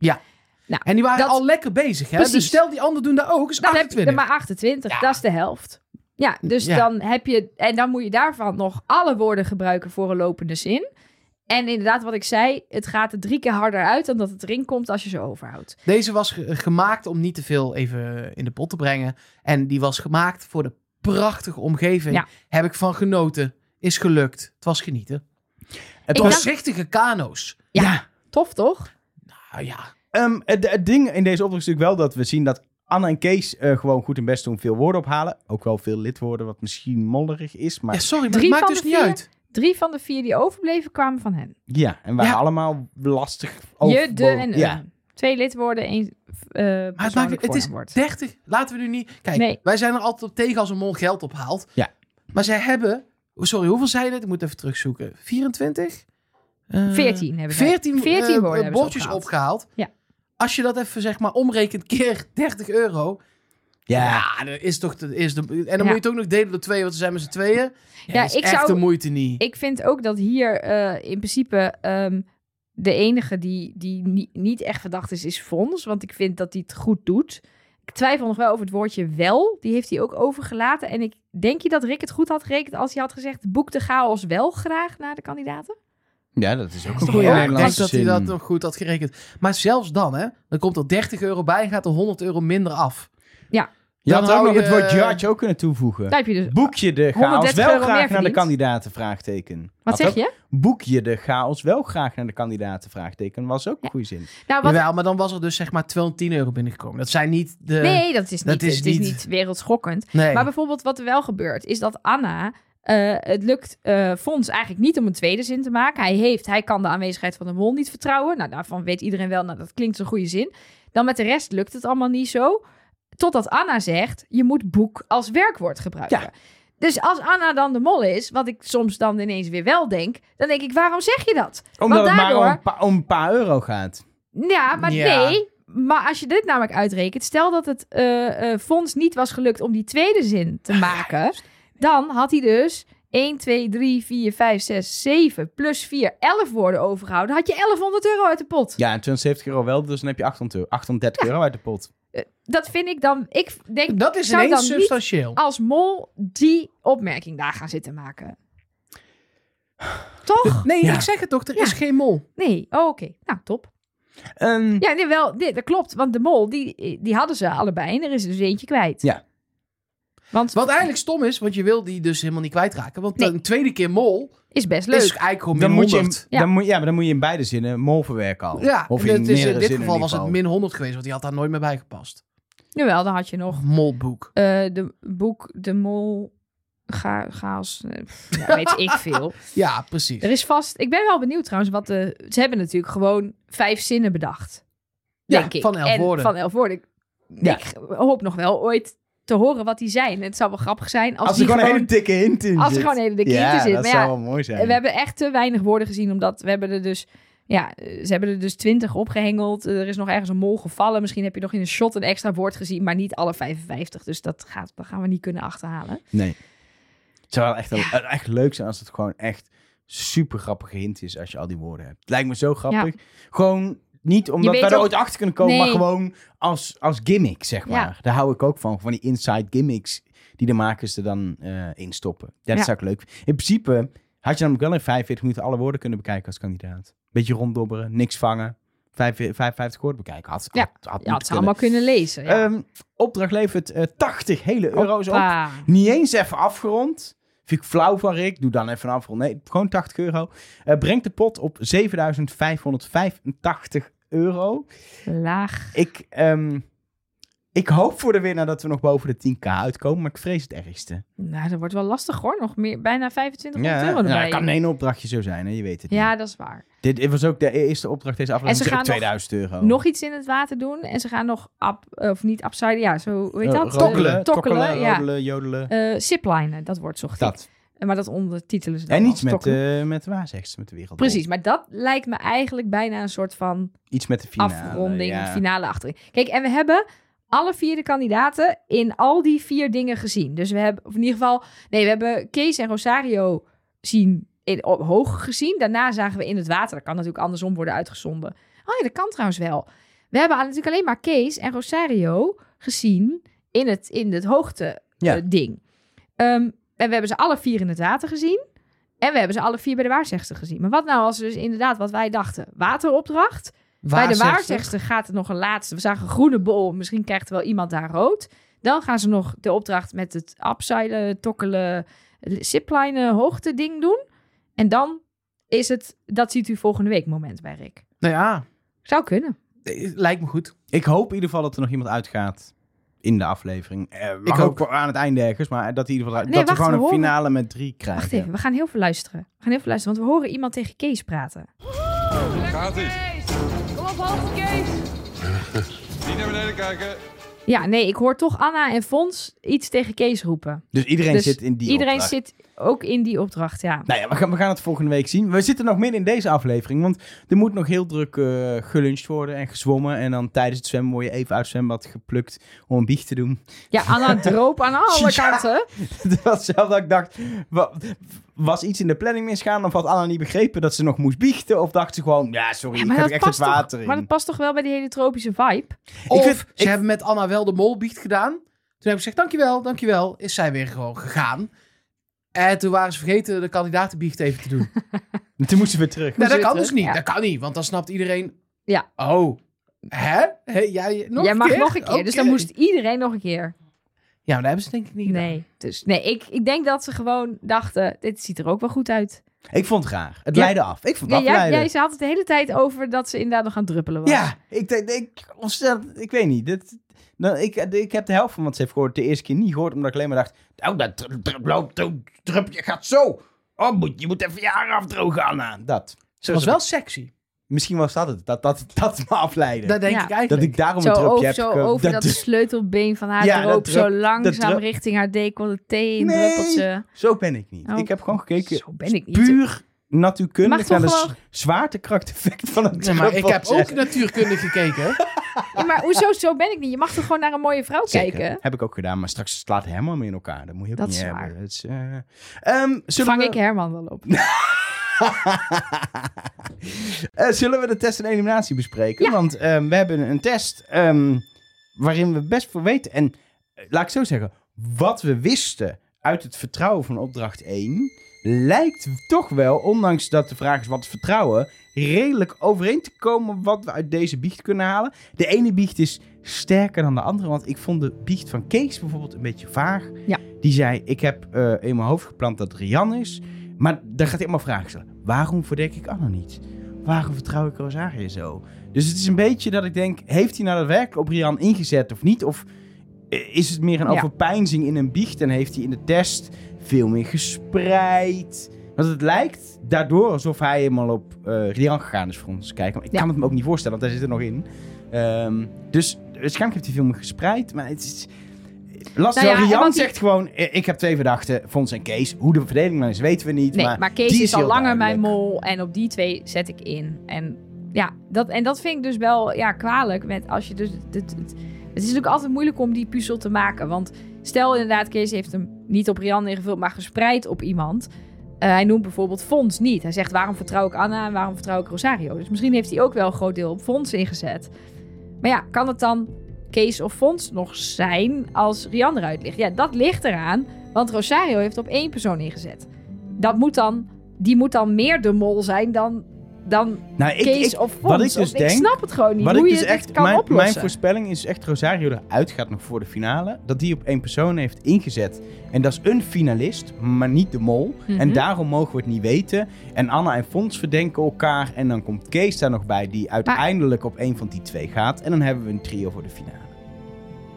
En die waren Dat- al lekker bezig, hè? Precies. Dus stel die anderen doen daar ook, is Dan heb je 28. er maar 28, Ja. dat is de helft. Ja, dus Ja. dan heb je, en dan moet je daarvan nog alle woorden gebruiken voor een lopende zin. En inderdaad, wat ik zei, het gaat er drie keer harder uit dan dat het erin komt als je ze overhoudt. Deze was ge- gemaakt om niet te veel even in de pot te brengen. En die was gemaakt voor de prachtige omgeving. Ja. Heb ik van genoten. Is gelukt. Het was genieten. Het Ik was... dacht- kano's. Ja. Ja. Tof, toch? Nou ja. Ehm, het, het ding in deze opdracht is natuurlijk wel dat we zien dat Anna en Kees eh, gewoon goed hun best doen, veel woorden ophalen. Ook wel veel lidwoorden, wat misschien mollerig is. Maar ja, sorry, maar Drie het maakt dus niet vier? uit. Drie van de vier die overbleven kwamen van hen. ja, en waren Ja. allemaal lastig over... je, de en ja. een. Twee lidwoorden, één uh, Maar het, maakt, het is voornaamwoord. 30. Laten we nu niet... Kijk, Nee. wij zijn er altijd op tegen als een mol geld ophaalt. Ja. Maar zij hebben... Sorry, hoeveel zijn het? Ik moet even terugzoeken. 24? Eh, 14 hebben zij. 14, 14 eh, woorden hebben ze bordjes opgehaald. opgehaald. Ja. Als je dat even zeg maar omrekent keer 30 euro. Ja. Ja, dat is toch de, is de, en dan Ja. moet je het ook nog delen door twee, want we zijn met z'n tweeën. Ja, Ja, is ik echt zou- de moeite niet. Ik vind ook dat hier eh, in principe ehm, de enige die, die ni- niet echt verdacht is, is Fons. Want ik vind dat hij het goed doet. Ik twijfel nog wel over het woordje wel. Die heeft hij ook overgelaten. En ik denk je dat Rick het goed had gerekend als hij had gezegd... boek de chaos wel graag naar de kandidaten? ja, dat is ook een goede Ja, ik denk dat hij dat nog goed had gerekend. Maar zelfs dan, hè, dan komt er 30 euro bij en gaat er 100 euro minder af. Je had Dan ook nog het woord judge ook kunnen toevoegen. Daar heb je dus... Boek je de chaos 130 wel graag naar de kandidaten? Vraagteken. Wat zeg ook- je? Boek je de chaos wel graag naar de kandidaten? Vraagteken. Was ook een goede zin. Nou, wat... Jawel, maar dan was er dus zeg maar 210 euro binnengekomen. Dat zijn niet de... Nee, dat is niet, dat is het is niet- niet wereldschokkend. Nee. Maar bijvoorbeeld wat er wel gebeurt, is dat Anna... eh, het lukt eh Fons eigenlijk niet om een tweede zin te maken. Hij, heeft, hij kan de aanwezigheid van de mol niet vertrouwen. Nou, daarvan weet iedereen wel, nou, dat klinkt een goede zin. Dan met de rest lukt het allemaal niet zo. Totdat Anna zegt, je moet boek als werkwoord gebruiken. Ja. Dus als Anna dan de mol is, wat ik soms dan ineens weer wel denk... dan denk ik, waarom zeg je dat? Omdat Want het maar om daardoor- een, pa- om een paar euro gaat. Ja, maar Ja. nee. Maar als je dit namelijk uitrekent, stel dat het eh eh, fonds niet was gelukt om die tweede zin te maken, dan had hij dus 1, 2, 3, 4, 5, 6, 7 plus 4, 11 woorden overgehouden. Had je 1100 euro uit de pot. Ja, en 270 euro wel, dus dan heb je 800 euro, 830 euro uit de pot. Dat vind ik dan. Ik denk, dat is zou ineens dan niet als mol die opmerking daar gaan zitten maken. Toch? Nee, Ja. ik zeg het toch, er Ja. is geen mol. Nee. Oh, oké. Nou, top. Ehm, Ja, nee, wel, nee, dat klopt. Want de mol, die, die hadden ze allebei. En er is er dus eentje kwijt. Ja. Want Wat eigenlijk stom is, want je wil die dus helemaal niet kwijtraken. Want Nee. een tweede keer mol is best leuk. is eigenlijk gewoon dan min moet je, in, 100. Ja. dan moet, ja, maar dan moet je in beide zinnen mol verwerken al. Ja, of in het is, in dit geval was het min 100 geweest, want die had daar nooit meer bij gepast. Jawel, dan had je nog Molboek. eh, de boek De Mol... Ga, chaos. eh, ja, weet ik veel. Ja, precies. Er is vast... Ik ben wel benieuwd trouwens wat de... Ze hebben natuurlijk gewoon vijf zinnen bedacht. Ja, Denk ik. van elf En woorden. Van elf woorden. Ik, Ja. ik hoop nog wel ooit te horen wat die zijn. Het zou wel grappig zijn als, Als er die gewoon een hele dikke hint in Als er zit. gewoon een hele dikke ja, hint in zit. dat zou wel mooi zijn. We hebben echt te weinig woorden gezien, omdat we hebben er dus... Ja, eh, ze hebben er dus twintig opgehengeld. Er is nog ergens een mol gevallen. Misschien heb je nog in een shot een extra woord gezien, maar niet alle 55. Dus dat, gaat, dat gaan we niet kunnen achterhalen. Nee. Het zou wel echt, echt leuk zijn als het gewoon echt super grappige hint is als je al die woorden hebt. Het lijkt me zo grappig. Gewoon niet omdat wij er ook- ooit achter kunnen komen, maar gewoon als, als gimmick, zeg Ja. maar. Daar hou ik ook van. Van die inside gimmicks die de makers er dan eh in stoppen. Ja, dat zou ik leuk. In principe had je namelijk wel in 45 minuten alle woorden kunnen bekijken als kandidaat. Beetje ronddobberen, niks vangen. vijf- 55 woorden bekijken. Had, Ja. had, ze kunnen. allemaal kunnen lezen. Ja. Ehm, opdracht levert eh, 80 hele euro's op. Niet eens even afgerond. Vind ik flauw van Rick. Doe dan even een afrond. Nee, gewoon 80 euro. Eh, brengt de pot op 7585 euro. Laag. Ik, ehm, ik hoop voor de winnaar dat we nog boven de 10k uitkomen. Maar ik vrees het ergste. Nou, dat wordt wel lastig hoor. Nog meer, bijna 2500 Ja, euro nou, erbij. kan één opdrachtje zo zijn. Hè? Je weet het niet. Ja, dat is waar. Dit, dit was ook de eerste opdracht deze aflevering. En ze gaan 2000 euro. Nog iets in het water doen. En ze gaan nog, up, of niet upside, ja, zo, hoe heet Eh, dat? Eh, tokkelen, ja. roddelen, jodelen. Ziplinen, dat wordt zocht dat. Maar dat ondertitelen ze dan En iets met, tokkelen. uh, met de waarzegster, met de wereld. Precies, maar dat lijkt me eigenlijk bijna een soort van Iets met de finale. afronding, ja. finale achterin. Kijk, en we hebben alle vier de kandidaten in al die vier dingen gezien. Dus we hebben, of in ieder geval, nee, we hebben Kees en Rosario zien in, op, hoog gezien. Daarna zagen we in het water. Dat kan natuurlijk andersom worden uitgezonden. Oh ja, dat kan trouwens wel. We hebben natuurlijk alleen maar Kees en Rosario gezien in het, in het hoogte Ja. eh, ding. Ehm, en we hebben ze alle vier in het water gezien. En we hebben ze alle vier bij de waarzegster gezien. Maar wat nou als we dus inderdaad wat wij dachten, wateropdracht... Bij de waarzegster gaat het nog een laatste. We zagen een groene bol. Misschien krijgt er wel iemand daar rood. Dan gaan ze nog de opdracht met het upside, tokkelen, zipline hoogte ding doen. En dan is het, dat ziet u volgende week moment bij Rick. Nou ja, Zou kunnen. eh, lijkt me goed. Ik hoop in ieder geval dat er nog iemand uitgaat in de aflevering. Eh, Ik ook aan het einde ergens, maar dat, in ieder geval, Nee, dat we gewoon we een horen- finale met drie krijgen. Wacht even, we gaan heel veel luisteren. We gaan heel veel luisteren, want we horen iemand tegen Kees praten. Gaat ie. Kom op, hoogte Kees! Niet naar beneden kijken. Ja, nee, ik hoor toch Anna en Fons iets tegen Kees roepen. Dus iedereen Dus zit in die Iedereen opdracht. zit ook in die opdracht, ja. Nou ja, we gaan, we gaan het volgende week zien. We zitten nog midden in deze aflevering, want er moet nog heel druk eh geluncht worden en gezwommen. En dan tijdens het zwemmen word je even uit het zwembad geplukt om een biecht te doen. Ja, Anna droop aan alle Ja. kanten. Het was zelf dat ik dacht, wa- was iets in de planning misgaan? Of had Anna niet begrepen dat ze nog moest biechten? Of dacht ze gewoon, ja sorry, Ja, ik dat er echt het water toch, in. maar dat past toch wel bij die hele tropische vibe? Of vind- ze ik- hebben met Anna wel de molbiecht gedaan. Toen heb ik gezegd, dankjewel, dankjewel. Is zij weer gewoon gegaan. En toen waren ze vergeten de kandidatenbiecht even te doen. Toen moesten we weer terug. nee, dat zit kan dus niet. Ja. Dat kan niet, want dan snapt iedereen... Ja. Oh, hè? Hè, jij nog Jij een mag keer? nog een keer, dus dan moest iedereen nog een keer. Ja, maar dat hebben ze denk ik niet gedaan. Nee, dus nee, ik, ik denk dat ze gewoon dachten, dit ziet er ook wel goed uit. Ik vond het raar. Het Ja. leidde af. Ik vond Ja, het jij, afleiden. jij ze had het de hele tijd over dat ze inderdaad nog aan druppelen was. Ja, ik, denk- ik, ontzettend- ik weet niet. Dit, nou, ik, ik heb de helft van wat ze heeft gehoord de eerste keer niet gehoord, omdat ik alleen maar dacht, oh, dat dru- dru- loopt, dat drupje gaat zo. Oh, moet, je moet even je haar afdrogen, Anna. Dat. Ze was wel sexy. Misschien was dat het, dat dat, dat me afleidde. Dat denk Ja. ik eigenlijk. dat ik daarom Zo, een drupje over, heb zo over dat, dat, sleutelbeen van haar Ja, droop drup- zo langzaam drup- richting haar decolleté Nee. druppeltje. Zo ben ik niet. Oh. Ik heb gewoon gekeken, Zo ben ik niet. puur natuurkundig naar de zwaartekrachteffect van het Nee, maar ik heb ook natuurkunde gekeken. Ja, maar hoezo zo ben ik niet? Je mag toch gewoon naar een mooie vrouw Zeker. kijken? Heb ik ook gedaan, maar straks slaat Herman me in elkaar. Dat moet je ook Dat niet is hebben. waar. Dat is, eh, ehm, zullen Vang we... ik Herman wel op. Eh, zullen we de test en eliminatie bespreken? Ja. Want ehm, we hebben een test ehm, waarin we best veel weten. En eh, laat ik zo zeggen, wat we wisten uit het vertrouwen van opdracht 1... lijkt toch wel, ondanks dat de vraag is wat vertrouwen... redelijk overeen te komen wat we uit deze biecht kunnen halen. De ene biecht is sterker dan de andere. Want ik vond de biecht van Kees bijvoorbeeld een beetje vaag. Ja. Die zei, ik heb eh, in mijn hoofd geplant dat Rian is... Maar daar gaat hij helemaal vragen stellen. Waarom verdenk ik Anna niet? Waarom vertrouw ik Rosario zo? Dus het is een beetje dat ik denk, heeft hij nou daadwerkelijk op Rian ingezet of niet? Of eh, is het meer een Ja. overpeinzing in een biecht en heeft hij in de test veel meer gespreid? Want het lijkt daardoor alsof hij helemaal op eh Rian gegaan is voor ons kijken. Ik Ja. kan het me ook niet voorstellen, want hij zit er nog in. Ehm, dus waarschijnlijk heeft hij veel meer gespreid, maar het is... Lastig. Nou ja, Rian die- zegt gewoon, eh, ik heb twee verdachten, Fons en Kees. Hoe de verdeling dan is, weten we niet. Nee, maar maar, Kees die is, al langer mijn mol en op die twee zet ik in. En ja, dat, en dat vind ik dus wel ja, kwalijk. Met als je dus, het, het, het is natuurlijk altijd moeilijk om die puzzel te maken. Want stel inderdaad, Kees heeft hem niet op Rian ingevuld, maar gespreid op iemand. Eh, hij noemt bijvoorbeeld Fons niet. Hij zegt waarom vertrouw ik Anna en waarom vertrouw ik Rosario. Dus misschien heeft hij ook wel een groot deel op Fons ingezet. Maar ja, kan het dan Kees of Fons nog zijn als Rian eruit ligt? Ja, dat ligt eraan. Want Rosario heeft op één persoon ingezet. Dat moet dan, die moet dan meer de mol zijn dan dan Nou, ik, Kees ik, of Fons. wat ik dus ik denk- snap het gewoon niet, Wat hoe ik je dus echt, kan mijn, oplossen. mijn voorspelling is echt Rosario eruit gaat nog voor de finale. Dat die op één persoon heeft ingezet. En dat is een finalist, maar niet de mol. Mhm. En daarom mogen we het niet weten. En Anna en Fons verdenken elkaar. En dan komt Kees daar nog bij, die uiteindelijk op één van die twee gaat. En dan hebben we een trio voor de finale.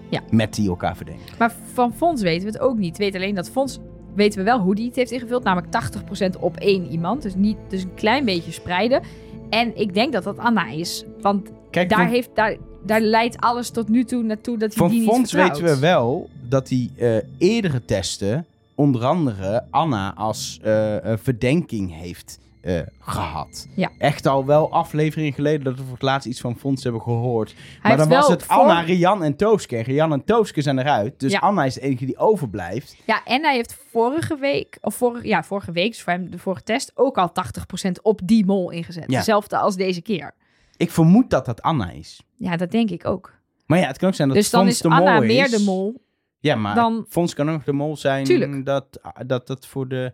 Ja. Met die elkaar verdenken. Maar van Fons weten we het ook niet. We weten alleen dat Fons weten we wel hoe die het heeft ingevuld. Namelijk 80% op één iemand. Dus, niet, dus een klein beetje spreiden. En ik denk dat dat Anna is. Want Kijk, daar, van, heeft, daar, daar leidt alles tot nu toe naartoe dat hij die niet Fons weten we wel dat hij eh, eerdere testen, onder andere Anna als eh, verdenking heeft eh, gehad. Ja. Echt al wel afleveringen geleden dat we voor het laatst iets van Fons hebben gehoord. Hij maar dan was het voor- Anna, Rian en Tooske. En Rian en Tooske zijn eruit. Dus Ja. Anna is de enige die overblijft. Ja, en hij heeft vorige week, of vorige, ja, vorige week, dus voor hem de vorige test, ook al 80% op die mol ingezet. Ja. Hetzelfde als deze keer. Ik vermoed dat dat Anna is. Ja, dat denk ik ook. Maar ja, het kan ook zijn dat dus dan Fons is de Anna mol meer is. de mol. Ja, maar dan- Fons kan ook nog de mol zijn Tuurlijk. dat dat, dat voor de...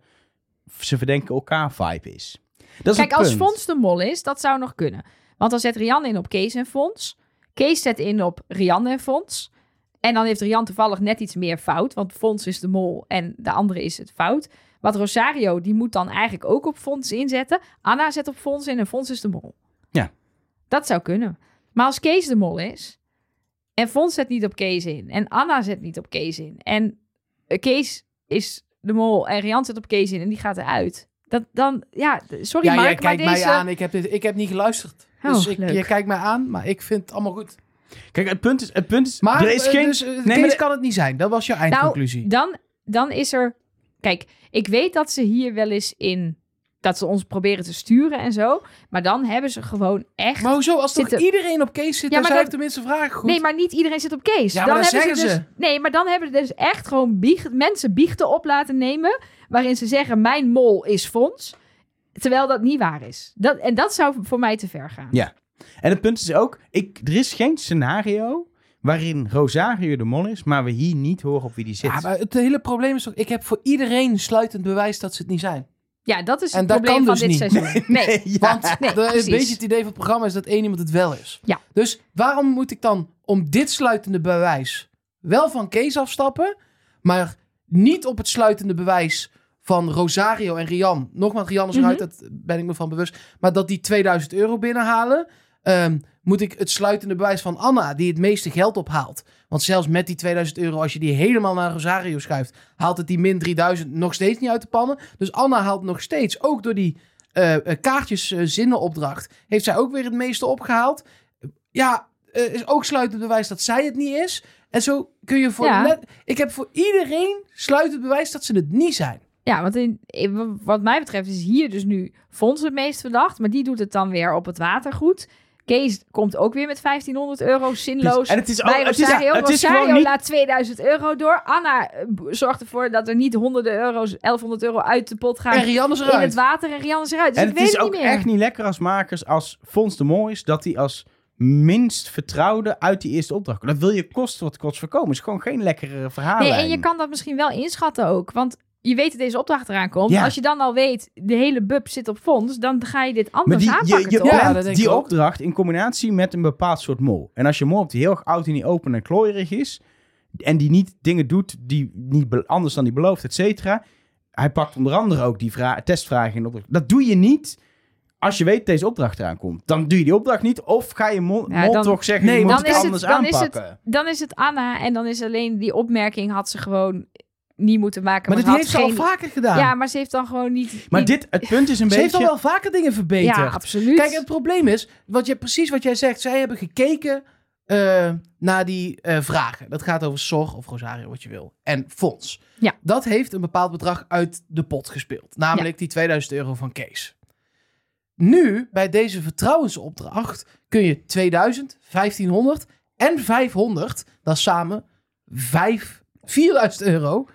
Ze verdenken elkaar vibe is. Dat is Kijk, als punt. Fons de mol is, dat zou nog kunnen. Want dan zet Rian in op Kees en Fons. Kees zet in op Rian en Fons. En dan heeft Rian toevallig net iets meer fout. Want Fons is de mol en de andere is het fout. Wat Rosario, die moet dan eigenlijk ook op Fons inzetten. Anna zet op Fons in en Fons is de mol. Ja. Dat zou kunnen. Maar als Kees de mol is... en Fons zet niet op Kees in... en Anna zet niet op Kees in... en Kees is de mol en Rian zet op Kees in... en die gaat eruit... Dat, dan, ja, sorry Ja, Mark, jij kijkt maar deze... mij aan. Ik heb, dit, ik heb niet geluisterd. Oh, dus ik, je kijkt mij aan, maar ik vind het allemaal goed. Kijk, het punt is... Het punt is Maar er is eh, geen... dus, eh, nee, Kees maar de- kan het niet zijn. Dat was je eindconclusie. Dan, dan is er... Kijk, ik weet dat ze hier wel eens in... Dat ze ons proberen te sturen en zo. Maar dan hebben ze gewoon echt... maar hoezo? Als toch iedereen op Kees zit, Ja, dan zijn dat- tenminste vragen goed. Nee, maar niet iedereen zit op Kees. Ja, maar dat hebben zeggen dus, Nee, maar dan hebben ze dus echt gewoon biecht, mensen biechten op laten nemen. Waarin ze zeggen: Mijn mol is Fons. Terwijl dat niet waar is. Dat, en dat zou voor mij te ver gaan. Ja. En het punt is ook... Ik, er is geen scenario waarin Rosario de mol is... maar we hier niet horen op wie die zit. Ja, maar het hele probleem is toch... Ik heb voor iedereen sluitend bewijs dat ze het niet zijn. Ja, dat is het dat probleem van dus dit niet. seizoen. Nee. ja. Want Nee, de- een beetje het idee van het programma is dat één iemand het wel is. Ja. Dus waarom moet ik dan om dit sluitende bewijs wel van Kees afstappen, maar niet op het sluitende bewijs van Rosario en Rian? Nogmaals, Rian is eruit, Mhm. dat ben ik me van bewust. Maar dat die 2000 euro binnenhalen, ehm, moet ik het sluitende bewijs van Anna, die het meeste geld ophaalt. Want zelfs met die 2000 euro, als je die helemaal naar Rosario schuift, haalt het die min 3000 nog steeds niet uit de pannen. Dus Anna haalt nog steeds, ook door die eh, kaartjes eh, zinnenopdracht, heeft zij ook weer het meeste opgehaald. Ja, is ook sluitend bewijs dat zij het niet is. En zo kun je voor... Ja. ik heb voor iedereen sluitend bewijs dat ze het niet zijn. Ja, want in, in- wat mij betreft is hier dus nu Fons het meest verdacht. Maar die doet het dan weer op het watergoed. Kees komt ook weer met 1500 euro zinloos. En het is, bij ook, het is, Rosario. het is Rosario gewoon niet... laat 2000 euro door. Anna eh, zorgt ervoor dat er niet honderden euro's, 1100 euro uit de pot gaan. En Rian is in eruit. het water en Rian is eruit. Dus En ik het weet is het ook niet meer. echt niet lekker als makers als Fons de Mol is... dat hij als minst vertrouwde uit die eerste opdracht. Dat wil je kost wat kost voorkomen. is gewoon geen lekkere verhaallijn. Nee, en je kan dat misschien wel inschatten ook. Want je weet dat deze opdracht eraan komt. Ja. Als je dan al weet, de hele bub zit op fonds, dan ga je dit Maar anders die, aanpakken, je toch? Ja, plant dat denk die ik opdracht in combinatie met een bepaald soort mol. En als je mol hebt die heel erg oud en niet open en klooierig is... en die niet dingen doet die niet anders dan die belooft, et cetera... hij pakt onder andere ook die vra- testvragen in de opdracht. Dat doe je niet als je weet dat deze opdracht eraan komt. Dan doe je die opdracht niet of ga je mol, Ja, mol dan- toch zeggen... Nee, je moet dan het is het- anders dan is het- aanpakken. Dan is het Anna en dan is alleen die opmerking had ze gewoon niet moeten maken. Maar ze heeft ze al vaker gedaan. Ja, maar ze heeft dan gewoon niet... Maar niet- dit, het punt is een ze heeft al beetje... wel vaker dingen verbeterd. Ja, absoluut. Kijk, het probleem is, wat je, precies wat jij zegt, zij hebben gekeken eh, naar die eh, vragen. Dat gaat over Zorg of Rosario, wat je wil. En Fonds. Ja. Dat heeft een bepaald bedrag uit de pot gespeeld. Namelijk die 2000 euro van Kees. Nu, bij deze vertrouwensopdracht, kun je 2000, 1500 en 500, dat is samen 5, 4000 euro,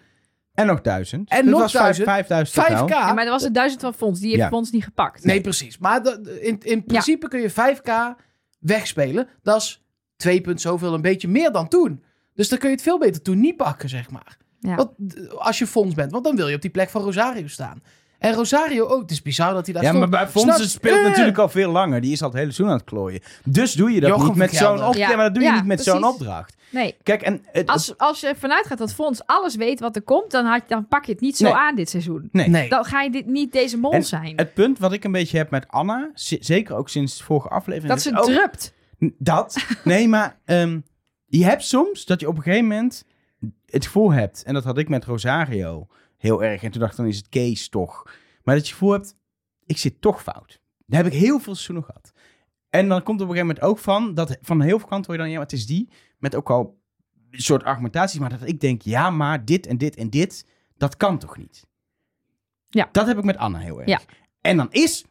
En nog duizend. En nog was duizend. 5000 totaal. 5k. Ja, maar er was een duizend van fonds. Die heeft Ja. fonds niet gepakt. Nee, precies. Maar dat- in, in principe kun je 5k wegspelen. Dat is 2 punt zoveel, een beetje meer dan toen. Dus dan kun je het veel beter toen niet pakken, zeg maar. Ja. Want, eh, als je fonds bent. Want dan wil je op die plek van Rosario staan. En Rosario ook. Het is bizar dat hij daar Ja, stond. maar bij Fons speelt Eh. natuurlijk al veel langer. Die is al het hele seizoen aan het klooien. Dus doe je dat Jochem niet met zo'n opdracht. Ja. Ja, maar dat doe je Ja, niet met zo'n opdracht. Nee. Kijk, en het, Als, als je ervan uitgaat dat Fons alles weet wat er komt, dan, had, dan pak je het niet zo Nee. aan dit seizoen. nee. Nee. Dan ga je dit niet deze mol En zijn. Het punt wat ik een beetje heb met Anna, zeker ook sinds de vorige aflevering. dat ze ook- drupt. Dat. Nee, maar ehm, je hebt soms dat je op een gegeven moment het gevoel hebt, en dat had ik met Rosario heel erg, en toen dacht ik dan is het Kees toch. Maar dat je gevoel hebt, ik zit toch fout. Daar heb ik heel veel seizoenen gehad. En dan komt er op een gegeven moment ook van, dat van heel veel kanten hoor je dan, ja, maar het is die, met ook al een soort argumentaties, maar dat ik denk, ja, maar dit en dit en dit, dat kan toch niet? Ja. Dat heb ik met Anna heel erg. Ja. En dan is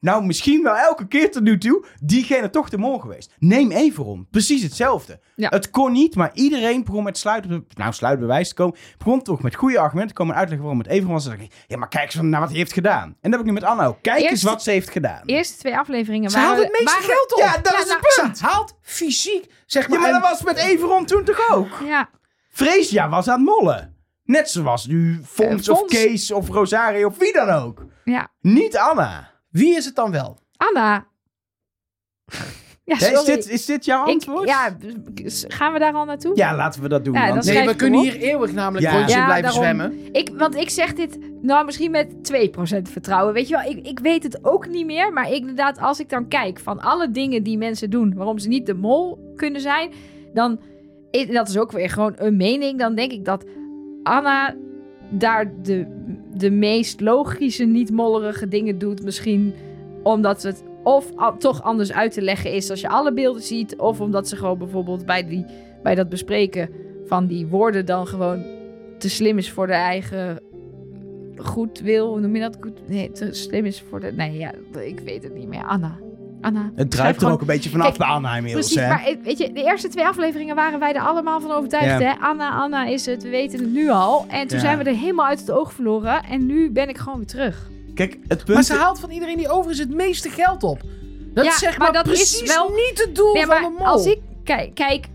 nou, misschien wel elke keer tot nu toe, diegene toch de mol geweest. Neem Everon, precies hetzelfde. Ja. Het kon niet, maar iedereen begon met sluitbe nou, sluitbewijs te komen. Begon toch met goede argumenten te komen en uitleggen waarom het Everon was. En ik, ja, maar kijk eens naar wat hij heeft gedaan. En dat heb ik nu met Anna ook. Kijk eens wat ze heeft gedaan. Eerste twee afleveringen Ze haalt waren... het meeste waren- geld op. Ja, dat Ja, is nou, het punt. Ze haalt fysiek, zeg Ja, maar. maar en- dat was met Everon toen toch ook? Ja, Freesia was aan het mollen. Net zoals nu Fons Eh, of Fons. Kees of Rosario of wie dan ook. ja. Niet Anna. Wie is het dan wel? Anna. Ja, Hè, sorry. is, dit, is dit jouw Ik- antwoord? ja, gaan we daar al naartoe? Ja, laten we dat doen. Ja, want- Nee, schrijf we ik kunnen hem hier eeuwig namelijk Ja. rondje Ja, blijven daarom. zwemmen. Ik, want ik zeg dit nou misschien met 2% vertrouwen. Weet je wel, ik, ik weet het ook niet meer. Maar inderdaad, als ik dan kijk van alle dingen die mensen doen... waarom ze niet de mol kunnen zijn... dan is dat is ook weer gewoon een mening. Dan denk ik dat Anna daar de, de meest logische, niet mollerige dingen doet. Misschien omdat het of toch anders uit te leggen is als je alle beelden ziet. Of omdat ze gewoon bijvoorbeeld bij, die, bij dat bespreken van die woorden dan gewoon te slim is voor de eigen goed wil. Hoe noem je dat? Goed, nee, te slim is voor de... Nee, ja, ik weet het niet meer. Anna. Anna. Het druipt er gewoon- ook een beetje vanaf Kijk, bij Anna inmiddels, Precies, hè? maar weet je, de eerste twee afleveringen waren wij er allemaal van overtuigd. Ja. Hè? Anna, Anna is het, we weten het nu al. En toen Ja. zijn we er helemaal uit het oog verloren. En nu ben ik gewoon weer terug. Kijk, het Maar punt... ze haalt van iedereen die over is het meeste geld op. Dat Ja, is zeg maar maar, dat is precies wel- niet het doel Nee, van maar de mol. als ik kijk, kijk,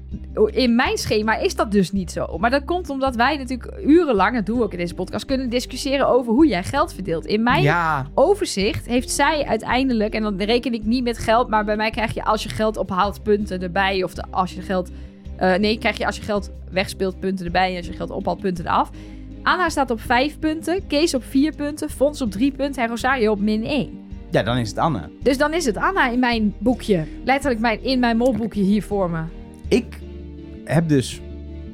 in mijn schema is dat dus niet zo. Maar dat komt omdat wij natuurlijk urenlang, dat doen we ook in deze podcast, kunnen discussiëren over hoe jij geld verdeelt. In mijn Ja, overzicht heeft zij uiteindelijk, en dan reken ik niet met geld, maar bij mij krijg je als je geld ophaalt punten erbij. Of de, als je geld. eh, nee, krijg je als je geld wegspeelt punten erbij. En als je geld ophaalt punten eraf. Anna staat op 5 punten, Kees op 4 punten, Fons op 3 punten en Rosario op min 1. Ja, dan is het Anna. Dus dan is het Anna in mijn boekje. Letterlijk mijn, in mijn molboekje hier voor me. Ik heb dus,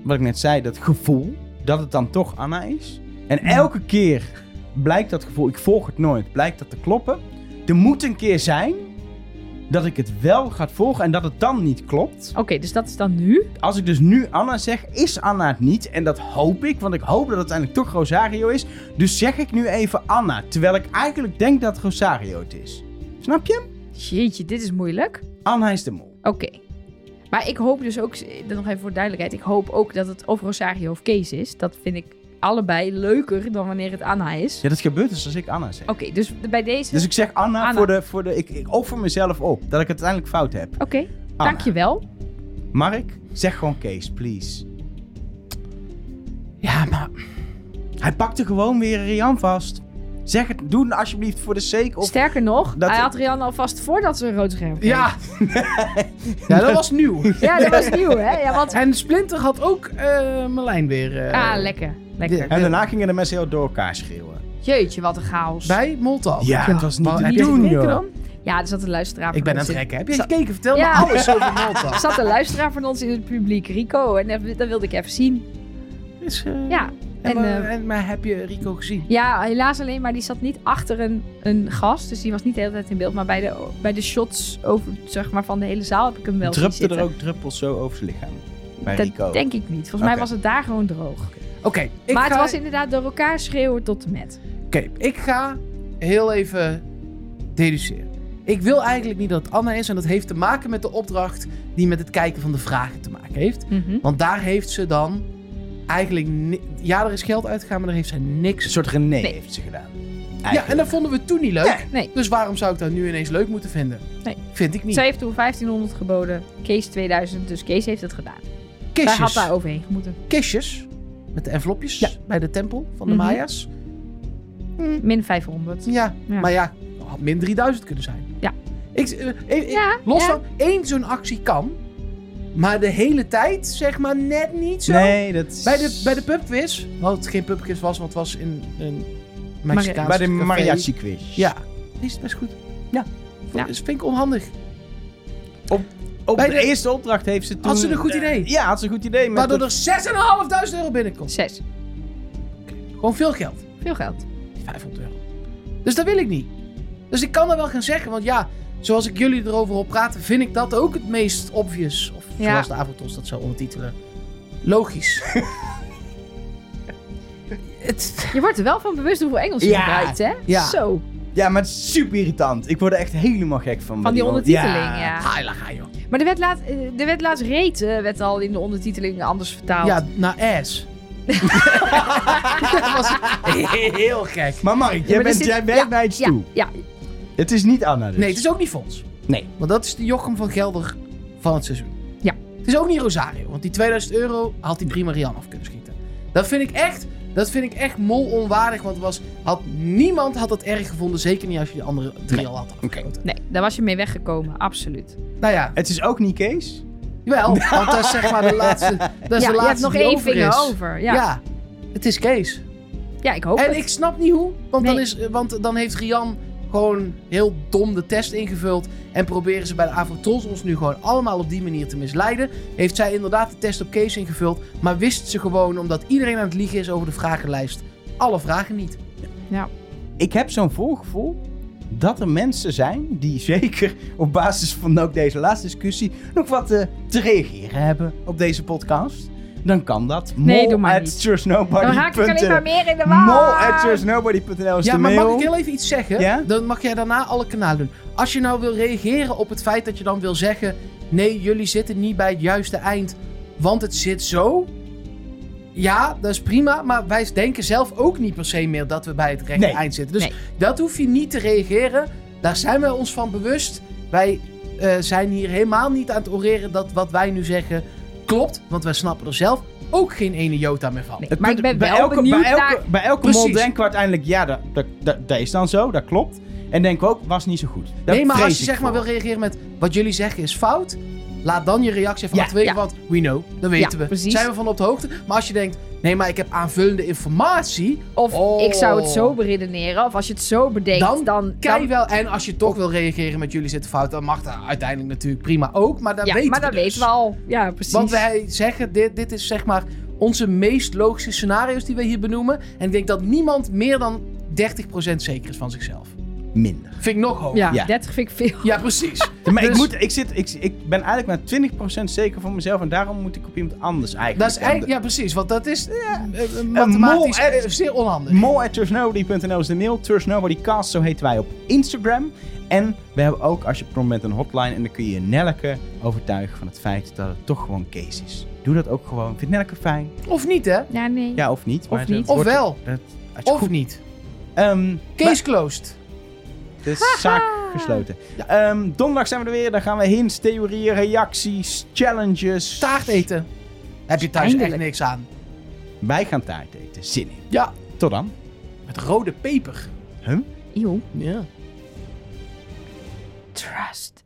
wat ik net zei, dat gevoel dat het dan toch Anna is. En elke keer blijkt dat gevoel, ik volg het nooit, blijkt dat te kloppen. Er moet een keer zijn dat ik het wel ga volgen en dat het dan niet klopt. Oké, dus dat is dan nu. Als ik dus nu Anna zeg, is Anna het niet. En dat hoop ik, want ik hoop dat het uiteindelijk toch Rosario is. Dus zeg ik nu even Anna, terwijl ik eigenlijk denk dat Rosario het is. Snap je? Jeetje, dit is moeilijk. Anna is de mol. Oké. Maar ik hoop dus ook, nog even voor duidelijkheid, ik hoop ook dat het of Rosario of Kees is. Dat vind ik allebei leuker dan wanneer het Anna is. Ja, dat gebeurt dus als ik Anna zeg. Oké, dus bij deze. Dus ik zeg Anna, Anna. voor de... Voor de ik, ik offer mezelf op dat ik het uiteindelijk fout heb. Oké, Anna. dankjewel. Mark, zeg gewoon Kees, please. ja, maar Hij pakte gewoon weer Rian vast. Zeg het, doe het alsjeblieft voor de sake of... Sterker nog, dat- hij had Rianne alvast voordat ze een rood scherm kreeg. ja. ja, dat was nieuw. Ja, dat was nieuw, hè? Ja, want... En Splinter had ook eh Merlijn weer eh, Ah, lekker. Lekker. En daarna gingen de mensen heel door elkaar schreeuwen. Jeetje, wat een chaos. bij Moltal. Ja, het was niet te doen, joh. dan? Ja, er zat een luisteraar Ik ben aan het rekken. Heb je Zat- gekeken? Vertel Ja. me alles over Moltal. Er zat een luisteraar van ons in het publiek, Rico. En dat, dat wilde ik even zien. Is, eh, Ja. En, En, maar, eh, en, maar heb je Rico gezien? Ja, helaas alleen, maar die zat niet achter een, een gast. Dus die was niet de hele tijd in beeld. Maar bij de, bij de shots over, zeg maar, van de hele zaal heb ik hem wel zien Drupte er ook druppels zo over zijn lichaam? Bij Dat Rico. denk ik niet. Volgens mij was het daar gewoon droog. Oké, maar ga... het was inderdaad door elkaar schreeuwen tot de met. Oké, ik ga heel even deduceren. Ik wil eigenlijk niet dat het Anna is. En dat heeft te maken met de opdracht die met het kijken van de vragen te maken heeft. Want daar heeft ze dan eigenlijk... Ja, er is geld uitgegaan, maar daar heeft zij Een niks... soort René Nee. heeft ze gedaan. Ja, en dat vonden we toen niet leuk. Nee. Dus waarom zou ik dat nu ineens leuk moeten vinden? Nee. Vind ik niet. Zij heeft toen 1500 geboden. Kees 2000. Dus Kees heeft het gedaan. Zij had Kistjes. daar overheen moeten. Kistjes. Met de envelopjes Ja. bij de tempel van de Mhm. Maya's. Hm. Min 500. Ja, Ja. maar ja, had min 3000 kunnen zijn. Ja. Ik, eh, Ja, los ja. van één zo'n actie kan, maar de hele tijd zeg maar net niet zo. Nee, dat is... Bij de, bij de pubquiz, wat het geen pubquiz was, want het was in een Mexicaans Bij de café. mariachi quiz. Ja, is het best goed. Ja. Ja. Vind ik onhandig. Op Bij de, de- eerste opdracht heeft ze toen... Had ze een goed idee? Eh, ja, had ze een goed idee. Met Waardoor dat- er 6.500 euro binnenkomt. 6. Gewoon veel geld. Veel geld. 500 euro. Dus dat wil ik niet. Dus ik kan dat wel gaan zeggen, want ja, zoals ik jullie erover hoor praten, vind ik dat ook het meest obvious. Of Ja. zoals de Avotos dat zou ondertitelen. Logisch. het, Je wordt er wel van bewust hoeveel Engels je Ja. gebruikt, hè? Ja. Zo. Ja, maar het is super irritant. Ik word er echt helemaal gek van. Van die ondertiteling, ja. ga joh. Maar er werd laat, eh, er werd laatst reet, eh, werd al in de ondertiteling anders vertaald. Ja, naar ass. dat was heel gek. Maar Mark, Ja, jij, maar bent, zit- jij ja, naar iets ja, toe. Ja, Het is niet Anna dus. Nee, het is ook niet Fons. Nee. Want dat is de Jochem van Gelder van het seizoen. Ja. Het is ook niet Rosario, want die 2000 euro had die prima Rian af kunnen schieten. Dat vind ik echt, dat vind ik echt mol onwaardig, want was, had, niemand had het erg gevonden. Zeker niet als je die andere drie Nee. al had Oké. afgeschoten. nee, daar was je mee weggekomen, absoluut. Nou ja, Het is ook niet Kees. wel, want dat is zeg maar de laatste. Dat is ja, de je laatste hebt nog één vinger is. over. Ja. Ja, het is Kees. ja ik hoop En het. ik snap niet hoe, want, dan is, want dan heeft Rian gewoon heel dom de test ingevuld. En proberen ze bij de Avotols ons nu gewoon allemaal op die manier te misleiden. Heeft zij inderdaad de test op Kees ingevuld. Maar wist ze gewoon, omdat iedereen aan het liegen is over de vragenlijst, alle vragen niet. Ik heb zo'n voorgevoel dat er mensen zijn die zeker op basis van ook deze laatste discussie nog wat eh, te reageren hebben op deze podcast. Dan kan dat. Nee, doe maar at. Dan raak ik alleen maar meer in de war. Mol at trustnobody.nl is Ja, de maar mail. mag ik heel even iets zeggen? Ja? Dan mag jij daarna alle kanalen doen. Als je nou wil reageren op het feit dat je dan wil zeggen... Nee, jullie zitten niet bij het juiste eind, want het zit zo. Ja, dat is prima. Maar wij denken zelf ook niet per se meer dat we bij het rechte Nee. eind zitten. Dus Nee. dat hoef je niet te reageren. Daar zijn wij ons van bewust. Wij eh, zijn hier helemaal niet aan het oreren dat wat wij nu zeggen klopt. Want wij snappen er zelf ook geen ene jota meer van. Nee, maar ik punt- ben bij wel elke, benieuwd bij elke, naar... Bij elke mol denken we uiteindelijk, ja, dat, dat, dat, dat is dan zo, dat klopt. En denken we ook, was niet zo goed. Daar nee, maar als je zeg maar wil reageren met wat jullie zeggen is fout. Laat dan je reactie van Ja, want we know, dat weten Ja, we. precies. Zijn we van op de hoogte. Maar als je denkt, nee, maar ik heb aanvullende informatie. Of Oh. ik zou het zo beredeneren. Of als je het zo bedenkt, Dan dan... dan, Kijk wel, en als je toch wil reageren met jullie zitten fout, dan mag dat uiteindelijk natuurlijk prima ook. Maar dat weten maar we dat dus. weten we al. Ja, precies. Want wij zeggen, dit, dit is zeg maar onze meest logische scenario's die we hier benoemen. En ik denk dat niemand meer dan 30% zeker is van zichzelf. Minder. Vind ik nog hoger. ja, Ja. 30 vind ik veel. Ja, precies. Maar ik, Dus- moet, ik, zit, ik, ik ben eigenlijk maar 20% zeker van mezelf. En daarom moet ik op iemand anders eigenlijk. Dat is eigenlijk, ja, precies. Want dat is eh, eh, mathematisch mol, eh, zeer onhandig. Mol at trustnobody.nl is de mail. Trustnobodycast, zo heten wij op Instagram. En we hebben ook, als je op moment een hotline... en dan kun je Nelleke overtuigen van het feit dat het toch gewoon Kees is. Doe dat ook gewoon. Vindt Nelleke fijn? Of niet, hè? Ja, nee. Ja, of niet. Of maar niet. Of wel. dat- als je Of goed- niet. Ehm, Case closed. De zaak gesloten. Ehm, donderdag zijn we er weer. Dan gaan we hints, theorieën, reacties, challenges. Taart eten. Heb je thuis Eindelijk. echt niks aan. Wij gaan taart eten. Zin in. Ja, Tot dan. met rode peper. Huh? Eeuw. Ja. Trust.